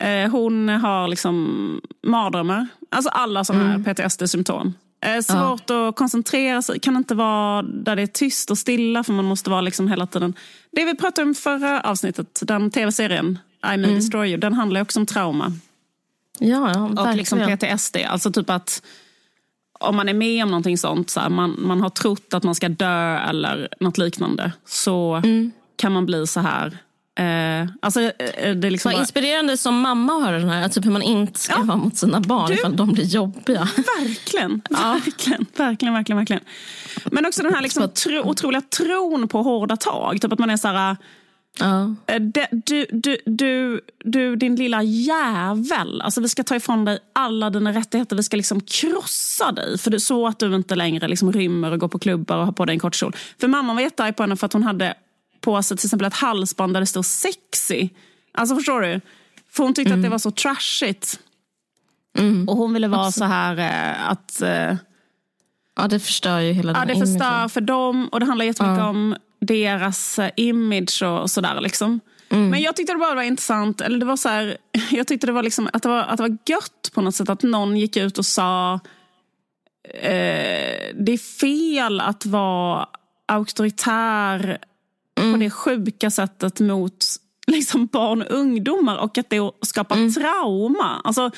Eh, hon har liksom mardrömmar. Alltså alla sådana här PTSD-symptom. Eh, svårt att koncentrera sig, kan inte vara där det är tyst och stilla för man måste vara liksom hela tiden. Det vi pratade om förra avsnittet, den tv-serien I may destroy you, den handlar också om trauma Ja, ja, och verkligen. liksom PTSD. Alltså typ att om man är med om någonting sånt, så här, man, man har trott att man ska dö eller något liknande, så Mm. kan man bli så här. Eh, alltså, eh, det är liksom Vad bara, inspirerande som mamma att höra den här. Typ hur man inte ska vara mot sina barn Du- ifall de blir jobbiga. verkligen, <laughs> verkligen, verkligen, verkligen, verkligen. Men också den här liksom tro, otroliga tron på hårda tag. Typ att man är så här, Ja. Eh, Du, du, du, du, din lilla jävel. Alltså vi ska ta ifrån dig alla dina rättigheter. Vi ska liksom krossa dig. För det, så att du inte längre liksom rymmer och går på klubbar och har på dig en kort kjol. För mamman var jättearg på henne för att hon hade på sig till exempel ett halsband där det stod sexy. Alltså förstår du? För hon tyckte att det var så trashigt. Och hon ville vara så här eh, att... eh, ja, det förstör ju hela Ja, det förstör för dem och det handlar jättemycket om deras eh, image och, sådär. Liksom. Men jag tyckte det bara var intressant, eller det var så här, <laughs> jag tyckte det var liksom, att, det var, att det var gött på något sätt att någon gick ut och sa eh, det är fel att vara auktoritär på det sjuka sättet mot <laughs> liksom, barn och ungdomar och att det skapar trauma. Alltså,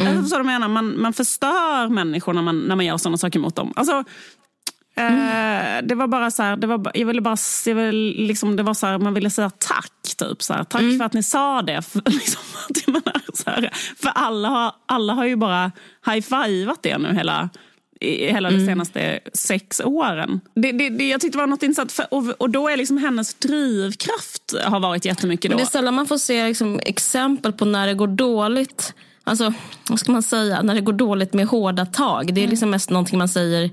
Mm. Så de menar, man, man förstör människor när man, när man gör sådana saker mot dem. Alltså, Mm. det var bara så här, det var, jag ville bara, jag ville, liksom, det var så här, man ville säga tack. Typ, så här, tack mm. för att ni sa det. <laughs> För, liksom, här, för alla, har, alla har ju bara high-fivat det nu hela, hela mm. de senaste sex åren. Det, det, det, jag tyckte det var något intressant. För, och, och då är liksom hennes drivkraft har varit jättemycket då. det är sällan man får se liksom, exempel på när det går dåligt. Alltså, vad ska man säga? När det går dåligt med hårda tag. Det är mm. liksom mest någonting man säger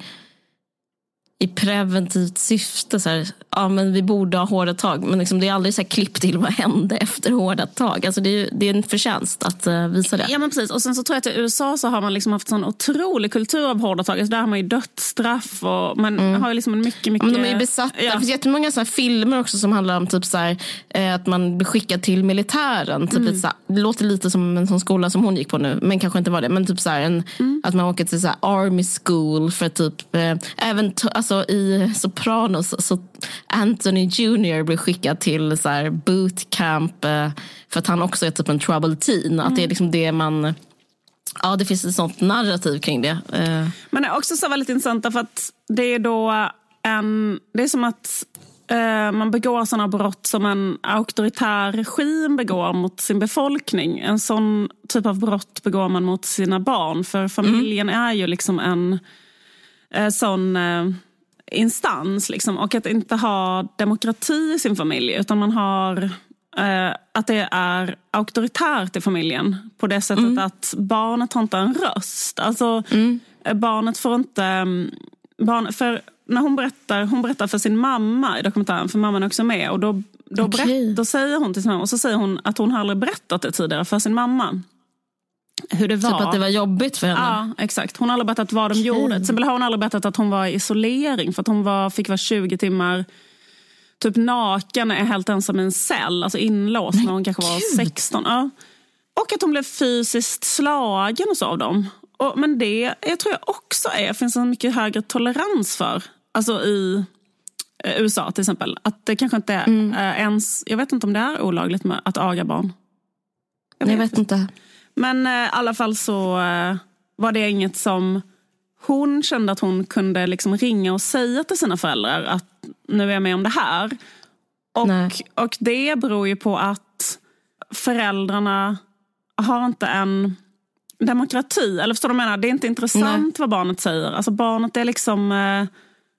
i preventivt syfte. Så här, ja, men vi borde ha hårda tag. Men liksom, det är aldrig så här klipp till vad hände efter hårda tag. Alltså, det, är, det är en förtjänst att uh, visa det. Ja men precis. Och sen så tror jag att i USA så har man liksom haft en otrolig kultur av hårda tag. Alltså, där har man ju dödsstraff. Och man mm. har liksom en mycket, mycket... Men de är ju besatta. Ja. Det finns jättemånga så filmer också som handlar om typ så här, eh, att man blir skickad till militären. Typ mm. så här, det låter lite som en sån skola som hon gick på nu. Men kanske inte var det. Men typ så en, mm. att man åker till så army school för typ eh, även alltså i Sopranos så Anthony Jr blir skickad till så här bootcamp eh, för att han också är typ en troubled teen. Mm. Att det är liksom det man Ja, det finns ett sånt narrativ kring det. Eh. Men det är också så väldigt intressant för att det är då en... Det är som att eh, man begår sådana brott som en auktoritär regim begår mot sin befolkning. En sån typ av brott begår man mot sina barn. För familjen mm. är ju liksom en sån... Eh, instans. Liksom, och att inte ha demokrati i sin familj. Utan man har eh, att det är auktoritärt i familjen. På det sättet mm. att barnet har inte en röst. Alltså mm. barnet får inte... Mm, barn, för när hon berättar, hon berättar för sin mamma i dokumentären, för mamman är också med. Och då, då, okay. berätt, då säger hon till sin mamma, och så säger hon att hon aldrig berättat det tidigare för sin mamma hur det var. Typ att det var jobbigt för henne? Ja, exakt. Hon har aldrig berättat vad de okay. gjorde. Till exempel har hon aldrig berättat att hon var i isolering för att hon var, fick vara 20 timmar typ naken, är helt ensam i en cell, alltså inlåst när hon kanske var 16. Ja. Och att hon blev fysiskt slagen och så av dem. Och, men det jag tror jag också är, finns en mycket högre tolerans för. Alltså i eh, USA till exempel. Att det kanske inte är mm. eh, ens, jag vet inte om det är olagligt med att aga barn. Jag vet, jag vet inte. Men eh, i alla fall så eh, var det inget som hon kände att hon kunde liksom ringa och säga till sina föräldrar att nu är jag med om det här. Och, och det beror ju på att föräldrarna har inte en demokrati. Eller förstår du vad jag menar? Det är inte intressant Nej. vad barnet säger. Alltså barnet är liksom... Eh,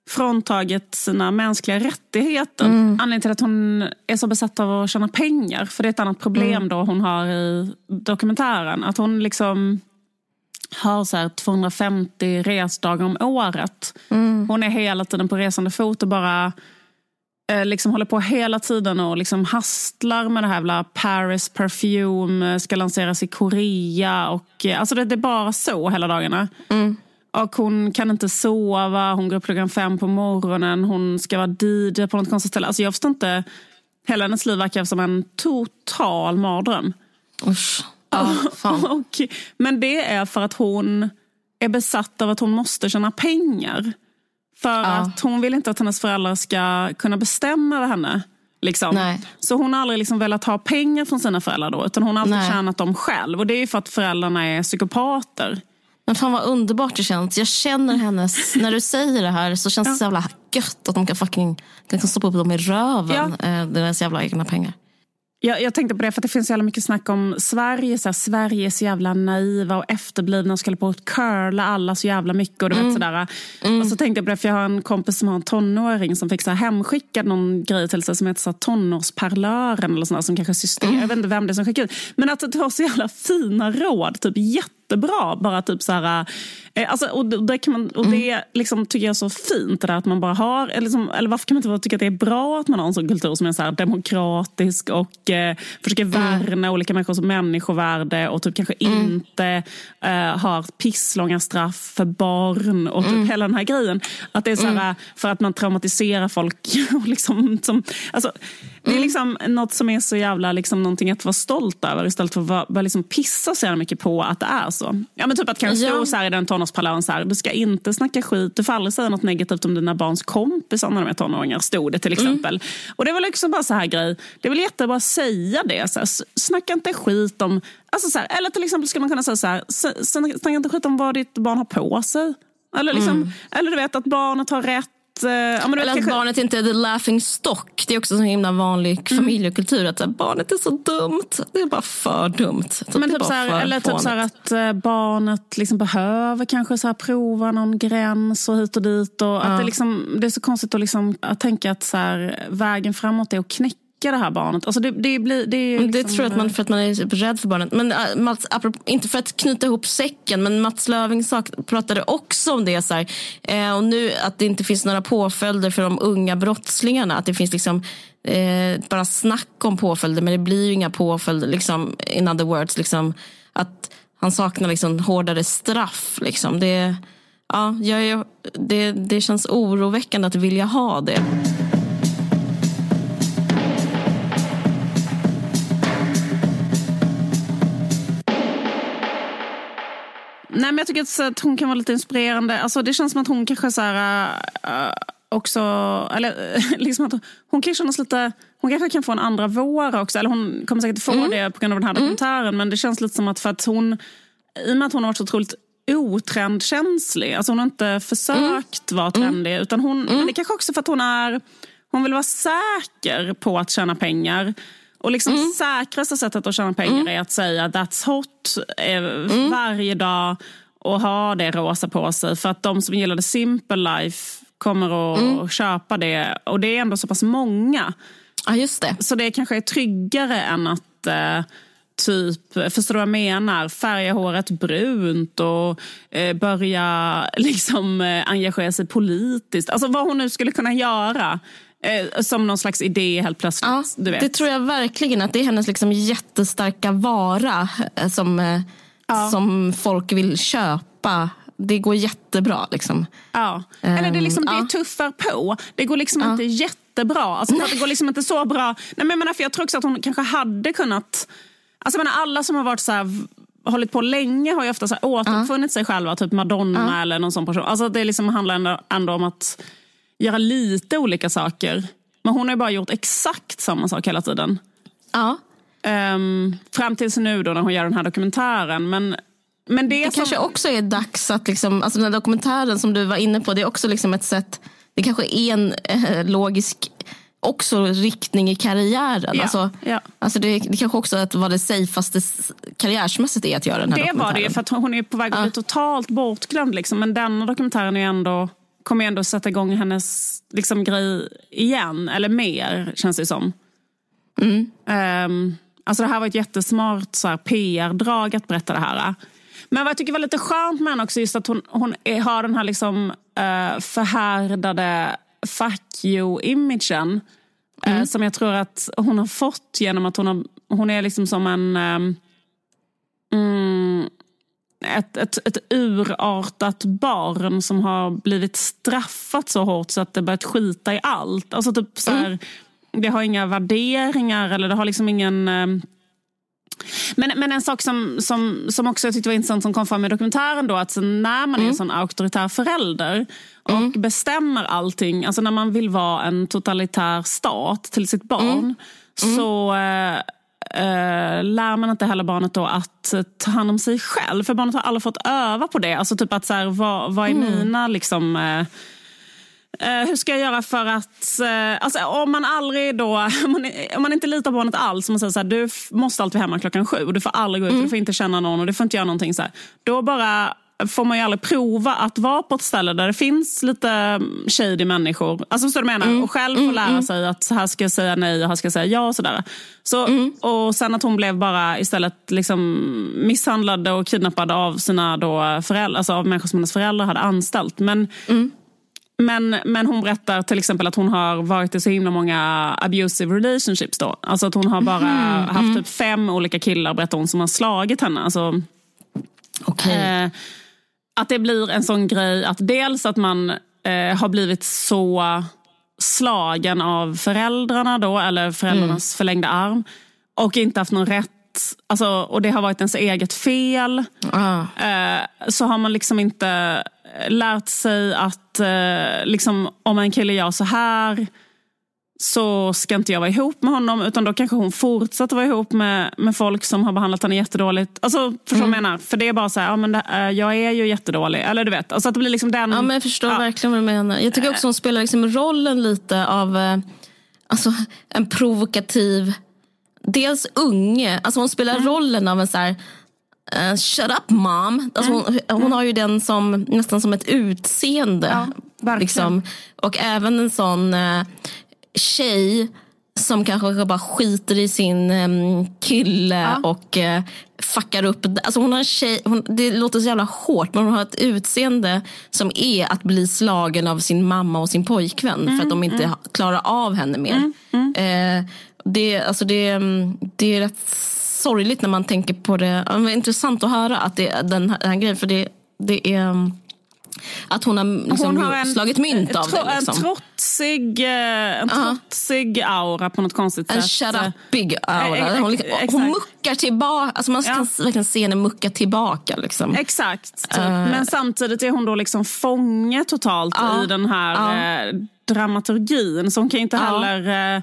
fråntaget sina mänskliga rättigheter. Mm. Anledningen till att hon är så besatt av att tjäna pengar, för det är ett annat problem mm. då hon har i dokumentären. Att hon liksom har så här 250 resdagar om året. Mm. Hon är hela tiden på resande fot och bara eh, liksom håller på hela tiden och liksom hastlar med det här jävla Paris Perfume, ska lanseras i Korea. Och, eh, alltså det, det är bara så hela dagarna. Mm. Och hon kan inte sova, hon går upp klockan fem på morgonen, hon ska vara DJ på något konstigt ställe. Alltså jag förstår inte, hela hennes liv verkar som en total mardröm. Usch. Ja, <laughs> och, men det är för att hon är besatt av att hon måste tjäna pengar. För ja. att hon vill inte att hennes föräldrar ska kunna bestämma över henne. Liksom. Så hon har aldrig liksom velat ha pengar från sina föräldrar då, utan hon har alltid Nej. tjänat dem själv. Och det är för att föräldrarna är psykopater. Men fan vad underbart det känns. Jag känner hennes, när du säger det här så känns det så jävla gött att de kan fucking kan stoppa upp dem i röven. Ja. Eh, deras jävla egna pengar. Jag, jag, tänkte på det för att det finns så jävla mycket snack om Sverige. Så här, Sverige är så jävla naiva och efterblivna och ska på att curla alla så jävla mycket. Och, du mm. vet, sådär. Mm. och så tänkte jag på det för jag har en kompis som har en tonåring som fick så här, hemskickad någon grej till sig som heter så här, tonårsparlören eller sådär, som kanske system. Mm. Jag vet inte vem det är som skickade ut. Men att det var så jävla fina råd. Typ jättebra. Bara typ så här, eh, alltså, och det, kan man, och det mm. liksom, tycker jag är så fint. Det där, att man bara har, eller, liksom, eller varför kan man inte tycka att det är bra att man har en sån kultur som är så demokratisk och eh, försöker mm. värna mm. olika människors människovärde och typ kanske mm. inte eh, har pisslånga straff för barn och typ mm. hela den här grejen. Att det är så här, mm. för att man traumatiserar folk. <laughs> liksom, som, alltså, Det är liksom något som är så jävla liksom, någonting att vara stolt över istället för att bara liksom pissa så jävla mycket på att det är så. Ja, men typ att kanske Ja. stå så här i den tonårsparlön så här, du ska inte snacka skit, du får aldrig säga något negativt om dina barns kompisar när de är tonåringar, stod det till exempel. Och det var liksom bara så här grej, det är väl jättebra att säga det, så här, snacka inte skit om, alltså så här, eller till exempel skulle man kunna säga så här, snacka inte skit om vad ditt barn har på sig. Eller, liksom, eller du vet att barnet har rätt, eh, ja, men Eller att kanske- barnet inte är the laughing stock. Det är också så himla vanlig familjekultur. Att här, barnet är så dumt. Det är bara för dumt. Så Men är typ så här, eller typ så att eh, barnet liksom behöver kanske så här prova någon gräns och hit och dit. Och att det, liksom, det är så konstigt att, liksom, att tänka att så här, vägen framåt är att knäcka det här barnet. Alltså det, det, blir, det, är Men Det liksom, tror jag att man, för att man är rädd för barnet. Men äh, Mats, apropå, inte för att knyta ihop säcken, men Mats Löfving pratade också om det. Så här, eh, och nu att det inte finns några påföljder för de unga brottslingarna. Att det finns liksom eh, bara snack om påföljder, men det blir ju inga påföljder. Liksom, in other words, liksom, att han saknar liksom hårdare straff. Liksom. Det, ja, jag, det, det känns oroväckande att vilja ha det. Nej, men jag tycker att, hon kan vara lite inspirerande. Alltså, det känns som att hon kanske så här, äh, också... Eller, <laughs> liksom att hon kan kännas lite... Hon kanske kan få en andra vår också. Eller hon kommer säkert få det på grund av den här dokumentären. Men det känns lite som att för att hon... I och med att hon har varit så otroligt otrendkänslig. Alltså hon har inte försökt vara trendig. Utan hon, Men det kanske också för att hon är... Hon vill vara säker på att tjäna pengar. Och liksom säkraste sättet att tjäna pengar är att säga that's hot eh, varje dag och ha det rosa på sig. För att de som gillar the simple life kommer att köpa det. Och det är ändå så pass många. Ja, just det. Så det kanske är tryggare än att eh, typ, förstår du vad jag menar? Färga håret brunt och eh, börja <laughs> liksom eh, engagera sig politiskt. Alltså vad hon nu skulle kunna göra. Eh, som någon slags idé helt plötsligt. Ja, du vet. Det tror jag verkligen. Att det är hennes liksom jättestarka vara eh, som, eh, som folk vill köpa. Det går jättebra. Liksom. Ja. Eller det, är liksom, det ja. tuffar på. Det går liksom inte jättebra. Alltså, det går liksom inte så bra. Nej, men jag, menar, för jag tror också att hon kanske hade kunnat... Alltså, menar, alla som har varit så här, hållit på länge har ju ofta så här, återuppfunnit sig själva. Typ Madonna eller någon sån person. Alltså, det liksom handlar ändå, ändå om att göra lite olika saker. Men hon har bara gjort exakt samma sak hela tiden. Ja. Ehm, fram tills nu då när hon gör den här dokumentären. Men, men det, Det som, kanske också är dags att, liksom, alltså den här dokumentären som du var inne på, det är också liksom ett sätt, det kanske är en eh, logisk också riktning i karriären. Ja, Alltså, ja. alltså det, det kanske också att vad det safeaste karriärsmässigt är att göra den här Det var det ju, för att hon är på väg att bli totalt bortglömd. Liksom. Men denna dokumentären är ändå, kommer ju ändå sätta igång hennes liksom, grej igen. Eller mer, känns det som. Ehm, alltså det här var ett jättesmart PR-drag att berätta det här. Men vad jag tycker var lite skönt med henne också, just att hon, hon är, har den här liksom, uh, förhärdade fuck you-imagen. eh, som jag tror att hon har fått genom att hon, har, hon är liksom som en... mm, ett, ett, ett urartat barn som har blivit straffat så hårt så att det börjat skita i allt. Alltså typ så här, Det har inga värderingar eller det har liksom ingen... ehm, men, men en sak som, som, som också jag tyckte var intressant som kom fram i dokumentären då, att när man är en sån auktoritär förälder och bestämmer allting, alltså när man vill vara en totalitär stat till sitt barn, så eh, lär man inte heller barnet då att ta hand om sig själv. För barnet har aldrig fått öva på det. Alltså typ att så här, vad, vad är mina liksom... Eh, Eh, hur ska jag göra för att... Eh, alltså, om man aldrig då... <laughs> Om man, om man inte litar på barnet alls, om man säger så här, du måste alltid vara hemma klockan sju, du får aldrig gå ut, du får inte känna någon och du får inte göra någonting. Så här. Då bara får man ju aldrig prova att vara på ett ställe där det finns lite mm, shady människor. Alltså förstår du vad jag menar? Och själv få lära sig att så här ska jag säga nej och här ska jag säga ja och sådär. Så, Och sen att hon blev bara istället liksom misshandlad och kidnappad av sina då föräldrar, alltså av människor som hennes föräldrar hade anställt. Men men, men hon berättar till exempel att hon har varit i så himla många abusive relationships. Då. Alltså att hon har bara haft typ fem olika killar berättar hon, som har slagit henne. Alltså, Okej. eh, att det blir en sån grej att dels att man eh, har blivit så slagen av föräldrarna då, eller föräldrarnas förlängda arm. Och inte haft någon rätt, alltså, och det har varit ens eget fel. Ah. Eh, så har man liksom inte lärt sig att eh, liksom, om en kille gör så här så ska inte jag vara ihop med honom utan då kanske hon fortsätter vara ihop med, med folk som har behandlat henne jättedåligt. Alltså, förstår vad jag menar? För det är bara så här, ja, men det, eh, jag är ju jättedålig. Eller du vet, alltså att det blir liksom den... Ja, men jag förstår ja. verkligen vad du menar. Jag tycker också hon spelar liksom rollen lite av eh, alltså, en provokativ, dels unge. Alltså hon spelar rollen av en så här, eh, shut up mom. Alltså hon, hon har ju den som nästan som ett utseende. Ja, liksom. Och även en sån eh, tjej som kanske bara skiter i sin em, kille och eh, fuckar upp. Alltså hon har en tjej, hon, det låter så jävla hårt men hon har ett utseende som är att bli slagen av sin mamma och sin pojkvän för att de inte ha- klarar av henne mer. Eh, det, alltså det, mm, det är rätt sorgligt när man tänker på det. Ja, men intressant att höra att det, den, här, den här grejen för det, det är mm, att hon har, liksom, slagit mynt av tro- det. Liksom. En trotsig, eh, en trotsig aura på något konstigt En sätt. shut up big Eh, aura. Hon, hon muckar tillbaka. Alltså man Ja. kan verkligen se henne mucka tillbaka. Liksom. Exakt. Typ. Eh. Men samtidigt är hon då liksom fånge totalt Ja. i den här eh, dramaturgin. Så hon kan inte heller eh,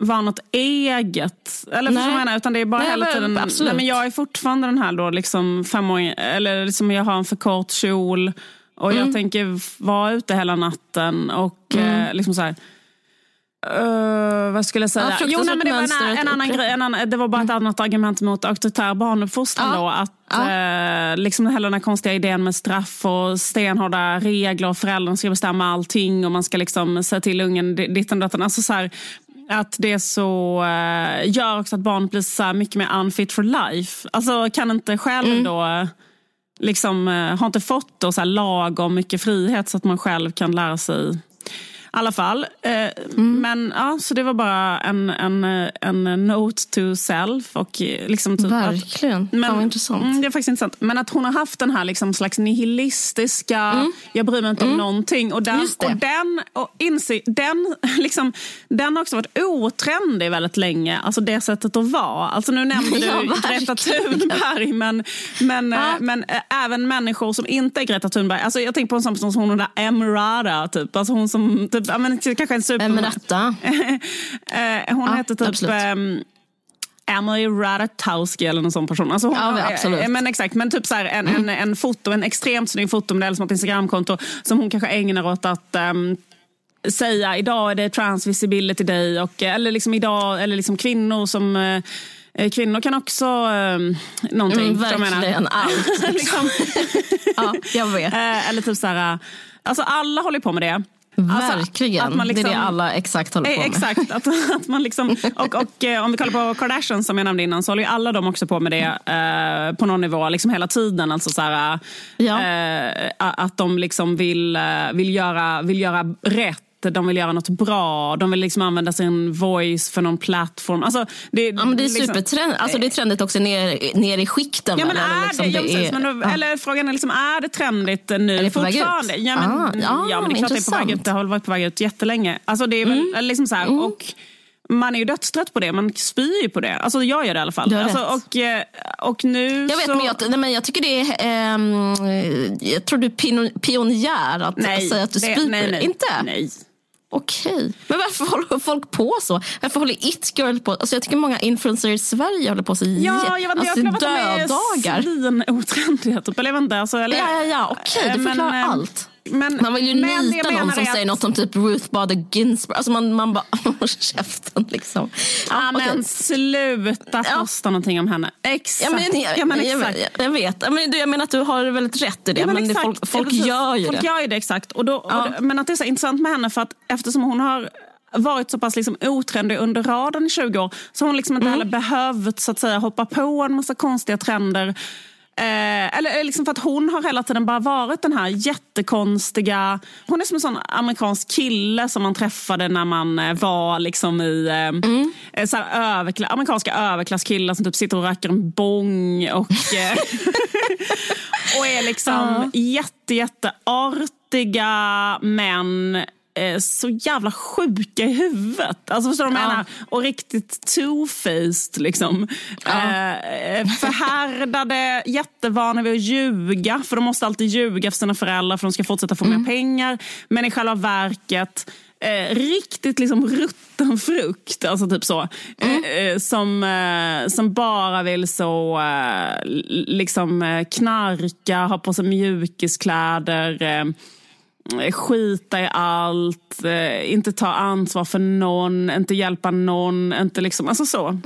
vara något eget. Eller vad jag menar? Utan det är bara Nej, hela tiden... Nej, men jag är fortfarande den här då liksom femåring, eller liksom jag har en för kort kjol. Och Mm. jag tänker vara ute hela natten. Och eh, liksom så här... eh, vad skulle jag säga? Ja, jo, nej, men det var en, en annan grej. En annan, det var bara ett annat argument mot auktoritär barnuppfostran. Ja. Då, att eh, liksom hela den här konstiga idén med straff och stenhårda regler och föräldrarna ska bestämma allting och man ska liksom säga till ungen di- ditten och datten. Alltså så här, att det så eh, gör också att barnet blir så mycket mer unfit for life. Alltså kan inte själv Mm. då eh, liksom, eh, har inte fått då så här lagom mycket frihet så att man själv kan lära sig alla fall. Eh, Mm. Men ja, så det var bara en, en, eh, en note to self. Och eh, liksom typ att, Verkligen. Fan vad intressant. Mm, det är faktiskt intressant. Men att hon har haft den här liksom slags nihilistiska, jag bryr mig inte om någonting. Och den, Mm. Och den, och inse, den, <laughs> liksom, den har också varit otrendig väldigt länge. Alltså det sättet att vara. Alltså nu nämnde <laughs> Ja, du Greta verkligen. Thunberg. Men, men, Ja. men eh, även människor som inte är Greta Thunberg. Alltså jag tänker på en sån person som hon där Emrata. Typ. Alltså hon som typ, ja, men, kanske en super... Vem är detta? <laughs> Eh, hon Ja, heter typ absolut. um, Emily Ratajkowski eller någon sån person. Alltså hon, Ja, men absolut. eh, Men exakt, men typ så här, en, en, en foto, en extremt snygg fotomodell som har ett Instagramkonto som hon kanske ägnar åt att ehm, säga idag är det transvisibility day och, eller liksom idag, eller liksom kvinnor som eh, eh, Kvinnor kan också um, någonting. Mm, verkligen allt. <laughs> liksom, <laughs> Ja, jag vet. eh, eller typ så här, eh, alltså alla håller på med det. Alltså, Verkligen. att man Det är liksom- det alla exakt håller på Eh, med. Exakt. Att, att man liksom, och, och eh, om vi kollar på Kardashian som jag nämnde innan så håller ju alla de också på med det eh, på någon nivå liksom hela tiden. Alltså så här, Ja. eh, att de liksom vill, eh, vill, göra, vill göra rätt. De vill göra något bra. De vill liksom använda sin voice för någon plattform. Alltså, det, Ja, men det är liksom- supertrend. Alltså, det är trendigt också ner, ner i skikten. Ja, men? Eller är liksom, det, ja, precis, är- men då, ja. Eller frågan är, liksom, är det trendigt nu det fortfarande? Ja, men, Ah, ja, men det är klart det är på väg ut. Det har varit på väg ut jättelänge. Alltså, det är väl, eller liksom så här, och man är ju dödstrött på det. Man spyr ju på det. Alltså, jag gör det i alla fall. Du har Alltså, rätt. och, eh, och nu Jag vet, så... men jag, nej, men jag tycker det är... ehm, jag tror du är pionjär att nej, säga att du det- spyr på nej, det. nej, Inte? Nej. Okej. Men varför <laughs> håller folk på så? Varför håller It-Girl på? Alltså jag tycker många influencers i Sverige håller på så Ja, jag vet inte. alltså, Jag upplever att de dödagar. är svinotrendiga. Typ. Eller jag vet inte. Alltså, eller, Ja, ja, ja. Okej, Eh, du men, förklarar eh, allt. Men, Man vill ju men jag nita någon som att- säger något om typ Ruth Bader Ginsburg. Alltså man, man bara, <laughs> käften liksom. Ja, okej. men sluta Ja. posta någonting om henne. Exakt. Ja, men, jag, Ja, men jag, exakt. jag, jag vet. Ja, Men, du, jag menar att du har väldigt rätt i det. Ja, men det, exakt. folk, folk Ja, precis. gör ju folk det. gör ju det exakt. Och då, Ja. och det, men att det är så intressant med henne för att eftersom hon har varit så pass liksom otrendig under raden i 20 år så har hon liksom inte Mm. heller behövt så att säga, hoppa på en massa konstiga trender. Eh, eller eller liksom för att hon har hela tiden bara varit den här jättekonstiga... Hon är som en sån amerikansk kille som man träffade när man eh, var liksom i... Eh, Mm. eh, så överkla- amerikanska överklasskillar som typ sitter och röker en bong och... Eh, <laughs> och är liksom jätte, jätte artiga men eh, så jävla sjuka i huvudet. Alltså förstår du vad jag menar? Och riktigt two-faced liksom. Eh, förhärdade, jättevana vid att ljuga. För de måste alltid ljuga för sina föräldrar för de ska fortsätta få mer pengar. Men i själva verket Eh, riktigt liksom rutten frukt, alltså typ så. Eh, eh, som, eh, som bara vill så eh, liksom eh, knarka, ha på sig mjukiskläder, skita i allt, eh, inte ta ansvar för någon, inte hjälpa någon, inte liksom, alltså så.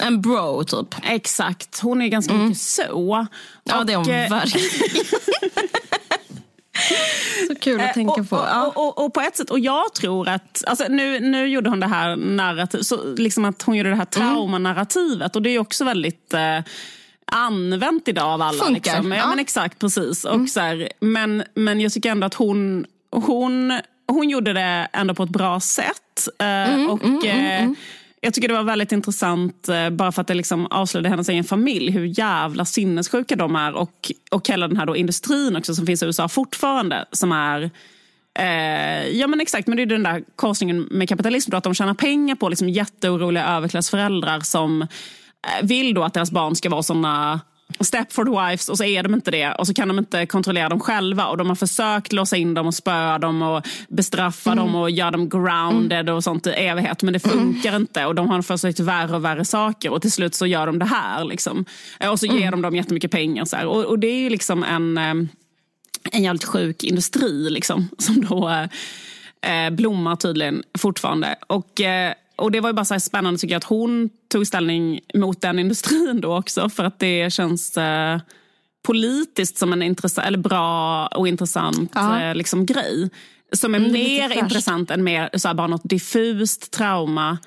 En bro typ. Exakt, hon är ganska mycket så. Ja det är hon Och, eh, verkligen. <laughs> så kul att tänka och, på. Ja. Och, och, och på ett sätt, och jag tror att, alltså nu, nu gjorde hon det här narrativ, så liksom att hon gjorde det här traumanarrativet och det är också väldigt eh, använt idag av alla. Funkar, Liksom. Ja, ja. men exakt, precis. Och så här, men, men jag tycker ändå att hon, hon, hon gjorde det ändå på ett bra sätt. Eh, och eh, jag tycker det var väldigt intressant eh, bara för att det liksom avslöjade hennes egen familj hur jävla sinnessjuka de är och, och hela den här då industrin också som finns i USA fortfarande som är Eh, ja men exakt, men det är den där korsningen med kapitalism. Då, att de tjänar pengar på liksom jätteoroliga överklassföräldrar som vill då att deras barn ska vara såna Stepford wives och så är de inte det och så kan de inte kontrollera dem själva och de har försökt låsa in dem och spöa dem och bestraffa dem och göra dem grounded och sånt i evighet men det funkar inte och de har försökt värre och värre saker och till slut så gör de det här liksom. Eh, och så ger de dem jättemycket pengar så. Och, och det är ju liksom en eh, en jävligt sjuk industri liksom, <laughs> som då eh, blommar tydligen fortfarande. Och, eh, och det var ju bara så spännande tycker jag att hon tog ställning mot den industrin då också för att det känns eh, politiskt som en intressant, eller bra och intressant Ja. eh, liksom, grej. Som är Mm, mer intressant än mer, så här, bara något diffust trauma.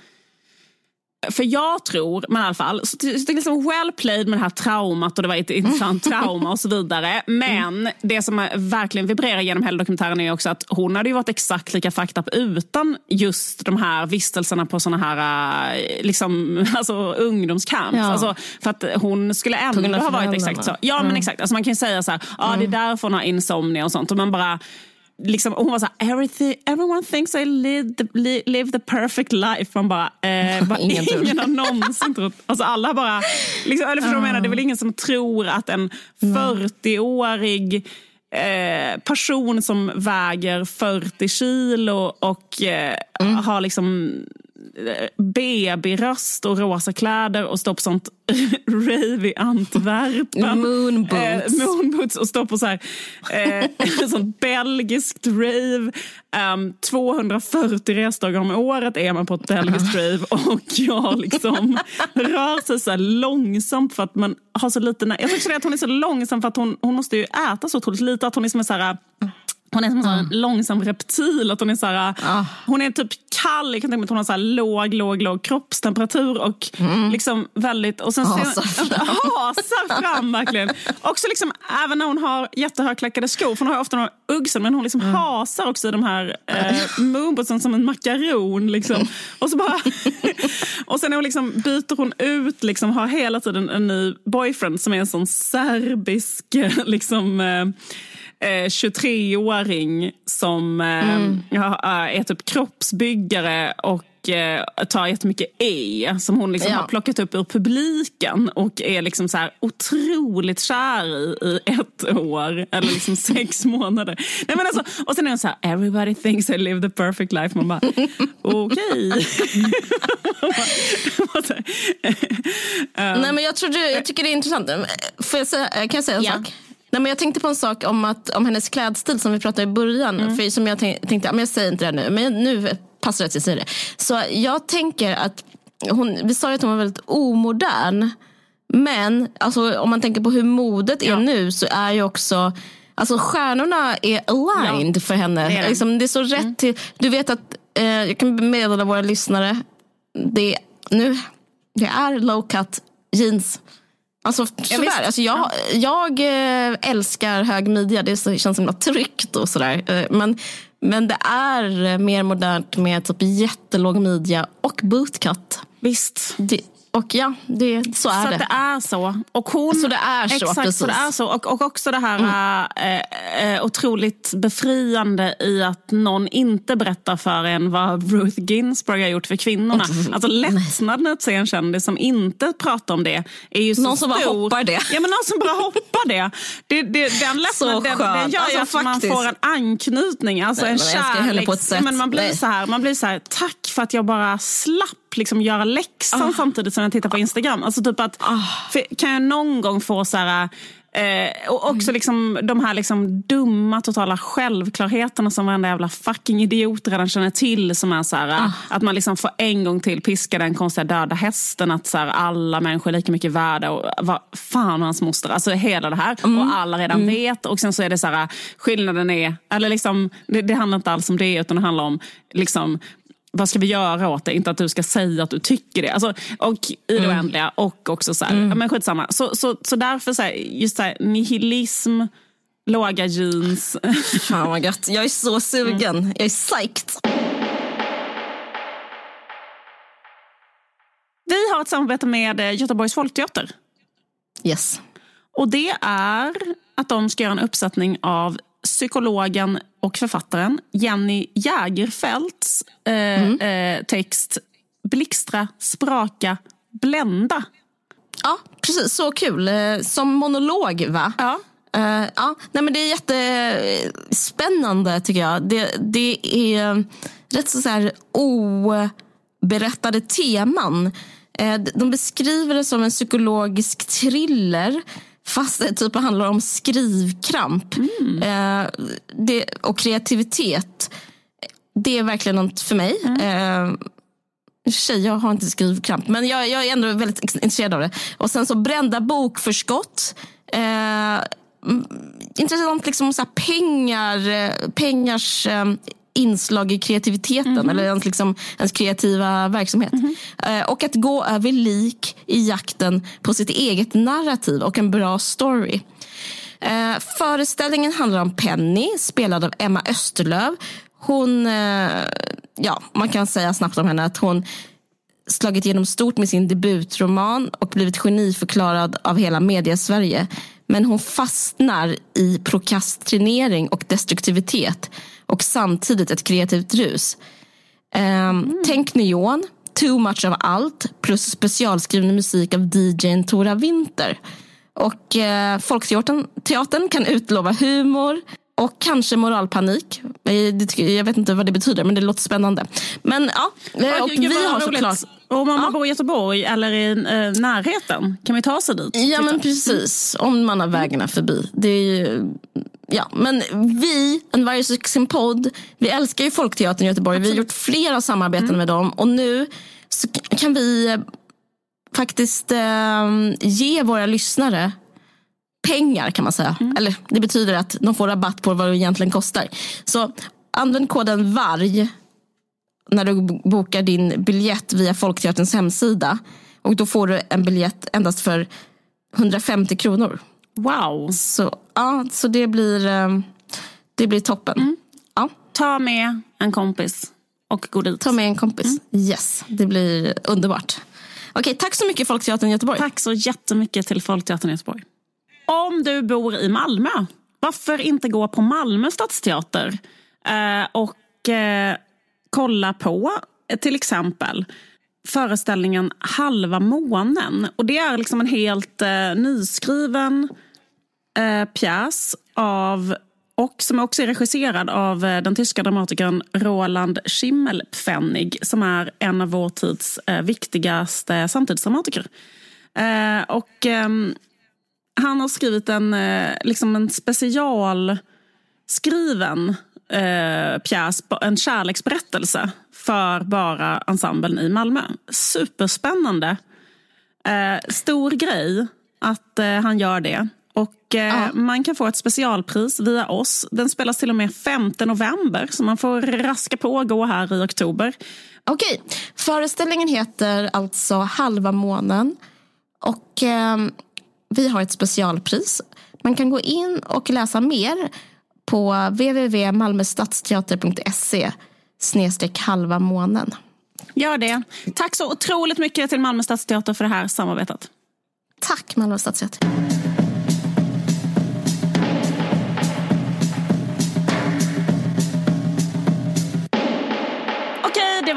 För jag tror, men i alla fall, så det det är liksom well played med det här traumat och det var ett intressant <laughs> trauma och så vidare. Men det som verkligen vibrerar genom hela dokumentären är också att hon hade ju varit exakt lika fucked up utan just de här vistelserna på såna här eh, liksom, <laughs> alltså, ungdomscamps. Ja. Alltså, för att hon skulle ändå ha varit exakt så. Ja men exakt, alltså, man kan ju säga så här, ah, det är därför hon har insomnia och sånt. Och man bara Liksom, hon var så här, Everything, everyone thinks I live the, li, live the perfect life. Man bara, eh, <laughs> bara Ingen ingen har någonsin trott. Alltså alla bara, liksom, eller förstår du jag menar? Det är väl ingen som tror att en 40-årig eh, person som väger 40 kilo och eh, har liksom babyröst och rosa kläder och står på sånt <laughs> rave i Antwerpen. Moonboots. Eh, moonboots och står på så här, eh, <laughs> sånt belgiskt rave. Um, 240 resdagar om året är man på ett belgiskt rave och jag liksom <laughs> rör sig så här långsamt för att man har så lite... Jag tror att hon är så långsam för att hon, hon måste ju äta så otroligt lite att hon är som en så här hon är som en sån här långsam reptil. Att hon, är så här, hon är typ kall. Jag kan tänka mig att hon har så här låg, låg, låg kroppstemperatur. Och liksom väldigt... Och sen Hasar fram. <laughs> Hasar fram verkligen. Också liksom, även när hon har jättehögklackade skor. För hon har ofta några Uggsor. Men hon liksom hasar också i de här eh, moonbootsen som en makaron. Liksom. Och, så bara, <laughs> och sen är hon liksom, byter hon ut, liksom, har hela tiden en ny boyfriend som är en sån serbisk liksom, eh, 23-åring som eh, ja, är typ kroppsbyggare och eh, tar jättemycket E som hon liksom Ja. har plockat upp ur publiken och är liksom så här otroligt kär i i ett år eller liksom <laughs> sex månader. Nej, men alltså, och sen är hon så här, everybody thinks I live the perfect life. Man bara, okej. <laughs> Här, <laughs> Nej, men jag, tror du, jag tycker det är intressant. Får jag säga, kan jag säga en Ja. sak? Nej, men jag tänkte på en sak om, att, om hennes klädstil som vi pratade i början. Mm. För som jag tänk, tänkte, ja, men jag säger inte det nu, men nu passar det att jag säger det. Så jag tänker att, hon, vi sa ju att hon var väldigt omodern. Men alltså, om man tänker på hur modet är Ja. nu så är ju också Alltså stjärnorna är aligned för henne. det är Det liksom, det är så rätt till. Du vet att, eh, jag kan meddela våra lyssnare. Det, nu, det är low cut jeans. Alltså tyvärr. visst. Alltså, jag, jag eh, älskar hög midja. Det känns himla tryggt och sådär. Eh, men, men det är mer modernt med typ jättelåg midja och bootcut. Visst. Det, Och ja, det, så är så det. Att det är så. Och hon, Så det är så, Exakt, precis. så det är så. Och, och också det här eh, eh, otroligt befriande i att någon inte berättar för en vad Ruth Ginsburg har gjort för kvinnorna. Alltså lättnaden att se en kändis som inte pratar om det är ju så Någon som bara hoppar det. Ja, men någon som bara hoppar det. det, det den lättnaden den, den gör Alltså, att man faktiskt. får en anknytning. Alltså Nej, en kärlek. Ja, men man, blir Nej. så här, man blir så här, tack för att jag bara slapp liksom göra läxan Ah. samtidigt som jag tittar på Instagram. Alltså typ att, för, kan jag någon gång få så här... Eh, och också liksom, de här liksom dumma totala självklarheterna som varenda jävla fucking idiot redan känner till. Som är så här, Ah. Att man liksom får en gång till piska den konstiga döda hästen. Att så här, alla människor är lika mycket värda. Och vad fan och hans moster. Alltså hela det här. Mm. Och alla redan vet. Och sen så är det så här, skillnaden är... Eller liksom, det, det handlar inte alls om det. Utan det handlar om liksom, vad ska vi göra åt det? Inte att du ska säga att du tycker det. Alltså, och i det oändliga. Och också så här, ja, men skitsamma. Så, så, så därför, så här, just så här, nihilism, låga jeans. Fan vad gött. Jag är så sugen. Jag är psyched. Vi har ett samarbete med eh, Göteborgs folkteater. Yes. Och det är att de ska göra en uppsättning av psykologen och författaren Jenny Jägerfeldts eh, eh, text Blixtra, spraka, blända. Ja, precis. Så kul. Eh, Som monolog, va? Ja. Eh, ja, nej men det är jättespännande tycker jag. Det, det är rätt så, så här oberättade teman. Eh, de beskriver det som en psykologisk thriller fast det typ handlar om skrivkramp eh, det, och kreativitet. Det är verkligen något för mig. Eh, och för sig, jag har inte skrivkramp, men jag, jag är ändå väldigt intresserad av det. Och sen så brända bokförskott. Eh, mm, intressant liksom så pengar, eh, pengars eh, inslag i kreativiteten eller ens, liksom, ens kreativa verksamhet. Eh, och att gå över lik i jakten på sitt eget narrativ och en bra story. Eh, föreställningen handlar om Penny, spelad av Emma Österlöv. Hon, eh, ja, man kan säga snabbt om henne att hon slagit igenom stort med sin debutroman och blivit geniförklarad av hela mediasverige. Men hon fastnar i prokrastinering och destruktivitet och samtidigt ett kreativt rus. Um, Tänk neon, too much of allt plus specialskriven musik av DJn Tora Winter. Och eh, Folkteatern teatern kan utlova humor och kanske moralpanik. Eh, Jag vet inte vad det betyder, men det låter spännande. Men ja, eh, och Gud, vi har såklart... Om man Ja. bor i Göteborg eller i eh, närheten, kan vi ta sig dit? Ja men precis, om man har vägarna förbi. Det är ju, ja. Men vi, en Varje sin podd, vi älskar ju Folkteatern i Göteborg. Vi har gjort flera samarbeten med dem och nu kan vi eh, faktiskt eh, ge våra lyssnare pengar kan man säga. Eller det betyder att de får rabatt på vad det egentligen kostar. Så använd koden VARG när du bokar din biljett via Folkteaterns hemsida. Och då får du en biljett endast för 150 kronor. Wow. Så, ja, så det blir, eh, det blir toppen. Ja, Ta med en kompis och gå dit. ta med en kompis. Yes, det blir underbart. Okej, tack så mycket Folkteatern Göteborg. Tack så jättemycket till Folkteatern Göteborg. Om du bor i Malmö, varför inte gå på Malmö stadsteater eh, och eh, kolla på till exempel föreställningen Halva månen. Och Det är liksom en helt eh, nyskriven eh, pjäs av och som också är regisserad av eh, den tyska dramatikern Roland Schimmelpfennig som är en av vår tids eh, viktigaste samtidsdramatiker. Eh, och eh, han har skrivit en, eh, liksom en specialskriven eh, pjäs, en kärleksberättelse för bara ensemblen i Malmö. Superspännande. Eh, stor grej att eh, han gör det. Och eh, Man kan få ett specialpris via oss. Den spelas till och med 5 november, så man får raska på och gå här i oktober. Okej, föreställningen heter alltså Halva månen. Och eh, vi har ett specialpris. Man kan gå in och läsa mer på www.malmöstadsteater.se snedstreck halva månen. Gör det. Tack så otroligt mycket till Malmö Stadsteater för det här samarbetet. Tack Malmö Stadsteater.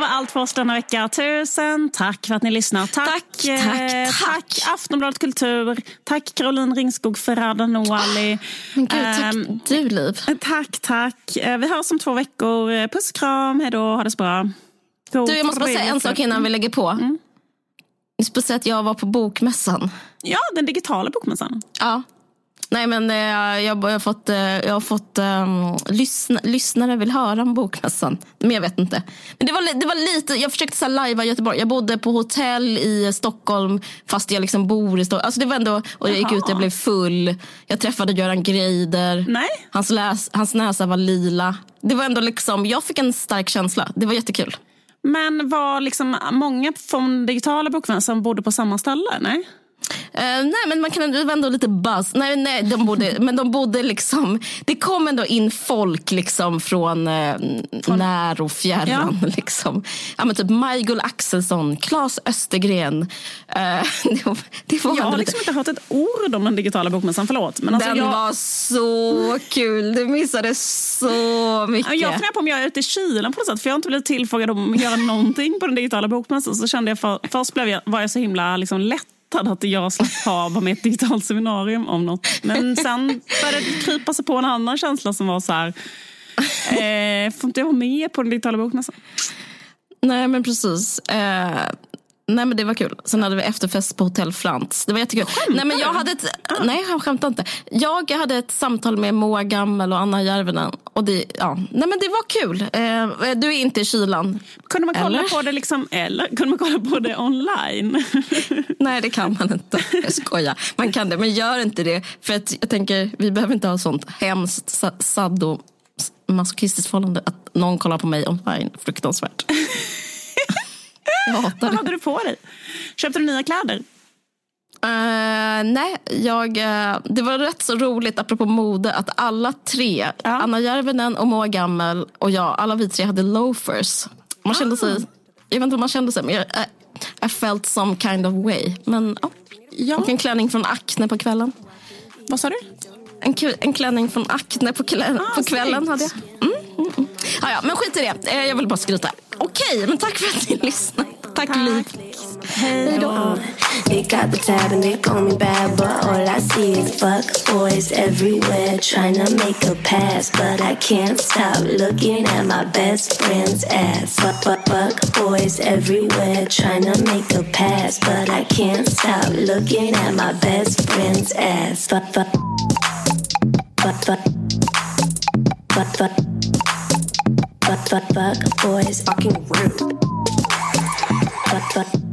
Var allt för oss denna vecka. Tusen tack för att ni lyssnar. Tack, Tack, eh, tack, tack Aftonbladet Kultur. Tack Caroline Ringskog Ferrada Noali. Men gud, tack Ehm, du Liv. Tack, tack. Eh, Vi hörs om två veckor. Eh, Puss kram. Hej då. Ha det så bra. God Du, jag måste bara säga en sak innan vi lägger på. Mm. Jag bara säga att jag var på bokmässan. Ja, den digitala bokmässan. Ja. Nej men eh, jag, jag har fått, eh, jag har fått um, lyssna, lyssnare vill höra om bokmässan. Men jag vet inte. Men det var, det var lite, jag försökte så här lajva i Göteborg. Jag bodde på hotell i Stockholm fast jag liksom bor i Stockholm. Alltså det var ändå, och jag gick ut jag blev full. Jag träffade Göran Greider. Nej. Hans, läs, hans näsa var lila. Det var ändå liksom, jag fick en stark känsla. Det var jättekul. Men var liksom många från digitala bokmässan som bodde på samma ställe? Nej? Eh, nej men man kan ändå, det var ändå lite buzz. Nej, nej de bodde, <laughs> men de bodde liksom, det kom ändå in folk liksom från, eh, när och fjärran. <laughs> Liksom. Ja, men typ Majgull Axelsson, Claes Östergren. Eh, <laughs> det var, det var Jag har liksom inte hört ett ord om den digitala bokmässan. Förlåt. Men alltså den jag, var så kul, du missade så mycket. Jag funderar på om jag är ute i kylan på något sätt. För jag har inte blivit tillfrågad om att göra någonting på den digitala bokmässan. Så kände jag för, först blev jag, var jag så himla liksom, lättad att jag slapp ha vara med i ett digitalt seminarium om något. Men sen började det krypa sig på en annan känsla som var så här. Eh, får inte jag vara med på den digitala bokmässan? Nej men precis. Eh, nej men det var kul. Sen hade vi efterfest på Hotell Frans. Det var jättekul. nej men jag hade ett, nej han skämtade inte. Jag hade ett samtal med Moa Gammel och Anna Järvenen. Och det, ja, nej men det var kul. Eh, du är inte i kylan. Kunde man kolla Eller? på det liksom, eller kunde man kolla på det online? <laughs> <laughs> Nej det kan man inte. Jag skojar. Man kan det men gör inte det. För att jag tänker vi behöver inte ha sånt hemskt sa- saddo masochistiskt förhållande att någon kollar på mig online. Fruktansvärt. <laughs> Vad hade du på dig? Köpte du nya kläder? Eh, nej, jag, eh, det var rätt så roligt apropå mode att alla tre, Anna Järvenen och Moa Gammel och jag, alla vi tre hade loafers. Man kände sig, jag vet inte vad man kände sig men jag, eh, I felt some kind of way. Men ja, och en klänning från Acne på kvällen. Vad sa du? En, en klänning från Acne på, klä, Ah, på kvällen snyggt. hade jag. Mm, mm. Ah, ja, men skit i det, Eh, jag vill bara skryta. Okej, men tack för att ni <laughs> lyssnade. Tack, Liv. Hej då. They got the tab and they call me bad, but all I see is fuck boys everywhere trying to make a pass. But I can't stop looking at my best friend's ass. Fuck, fuck, fuck boys everywhere trying to make a pass. But I can't stop looking at my best friend's ass. Fuck, fuck, fuck, fuck, fuck, fuck, fuck, fuck, boys fucking rude. Fuck, fuck.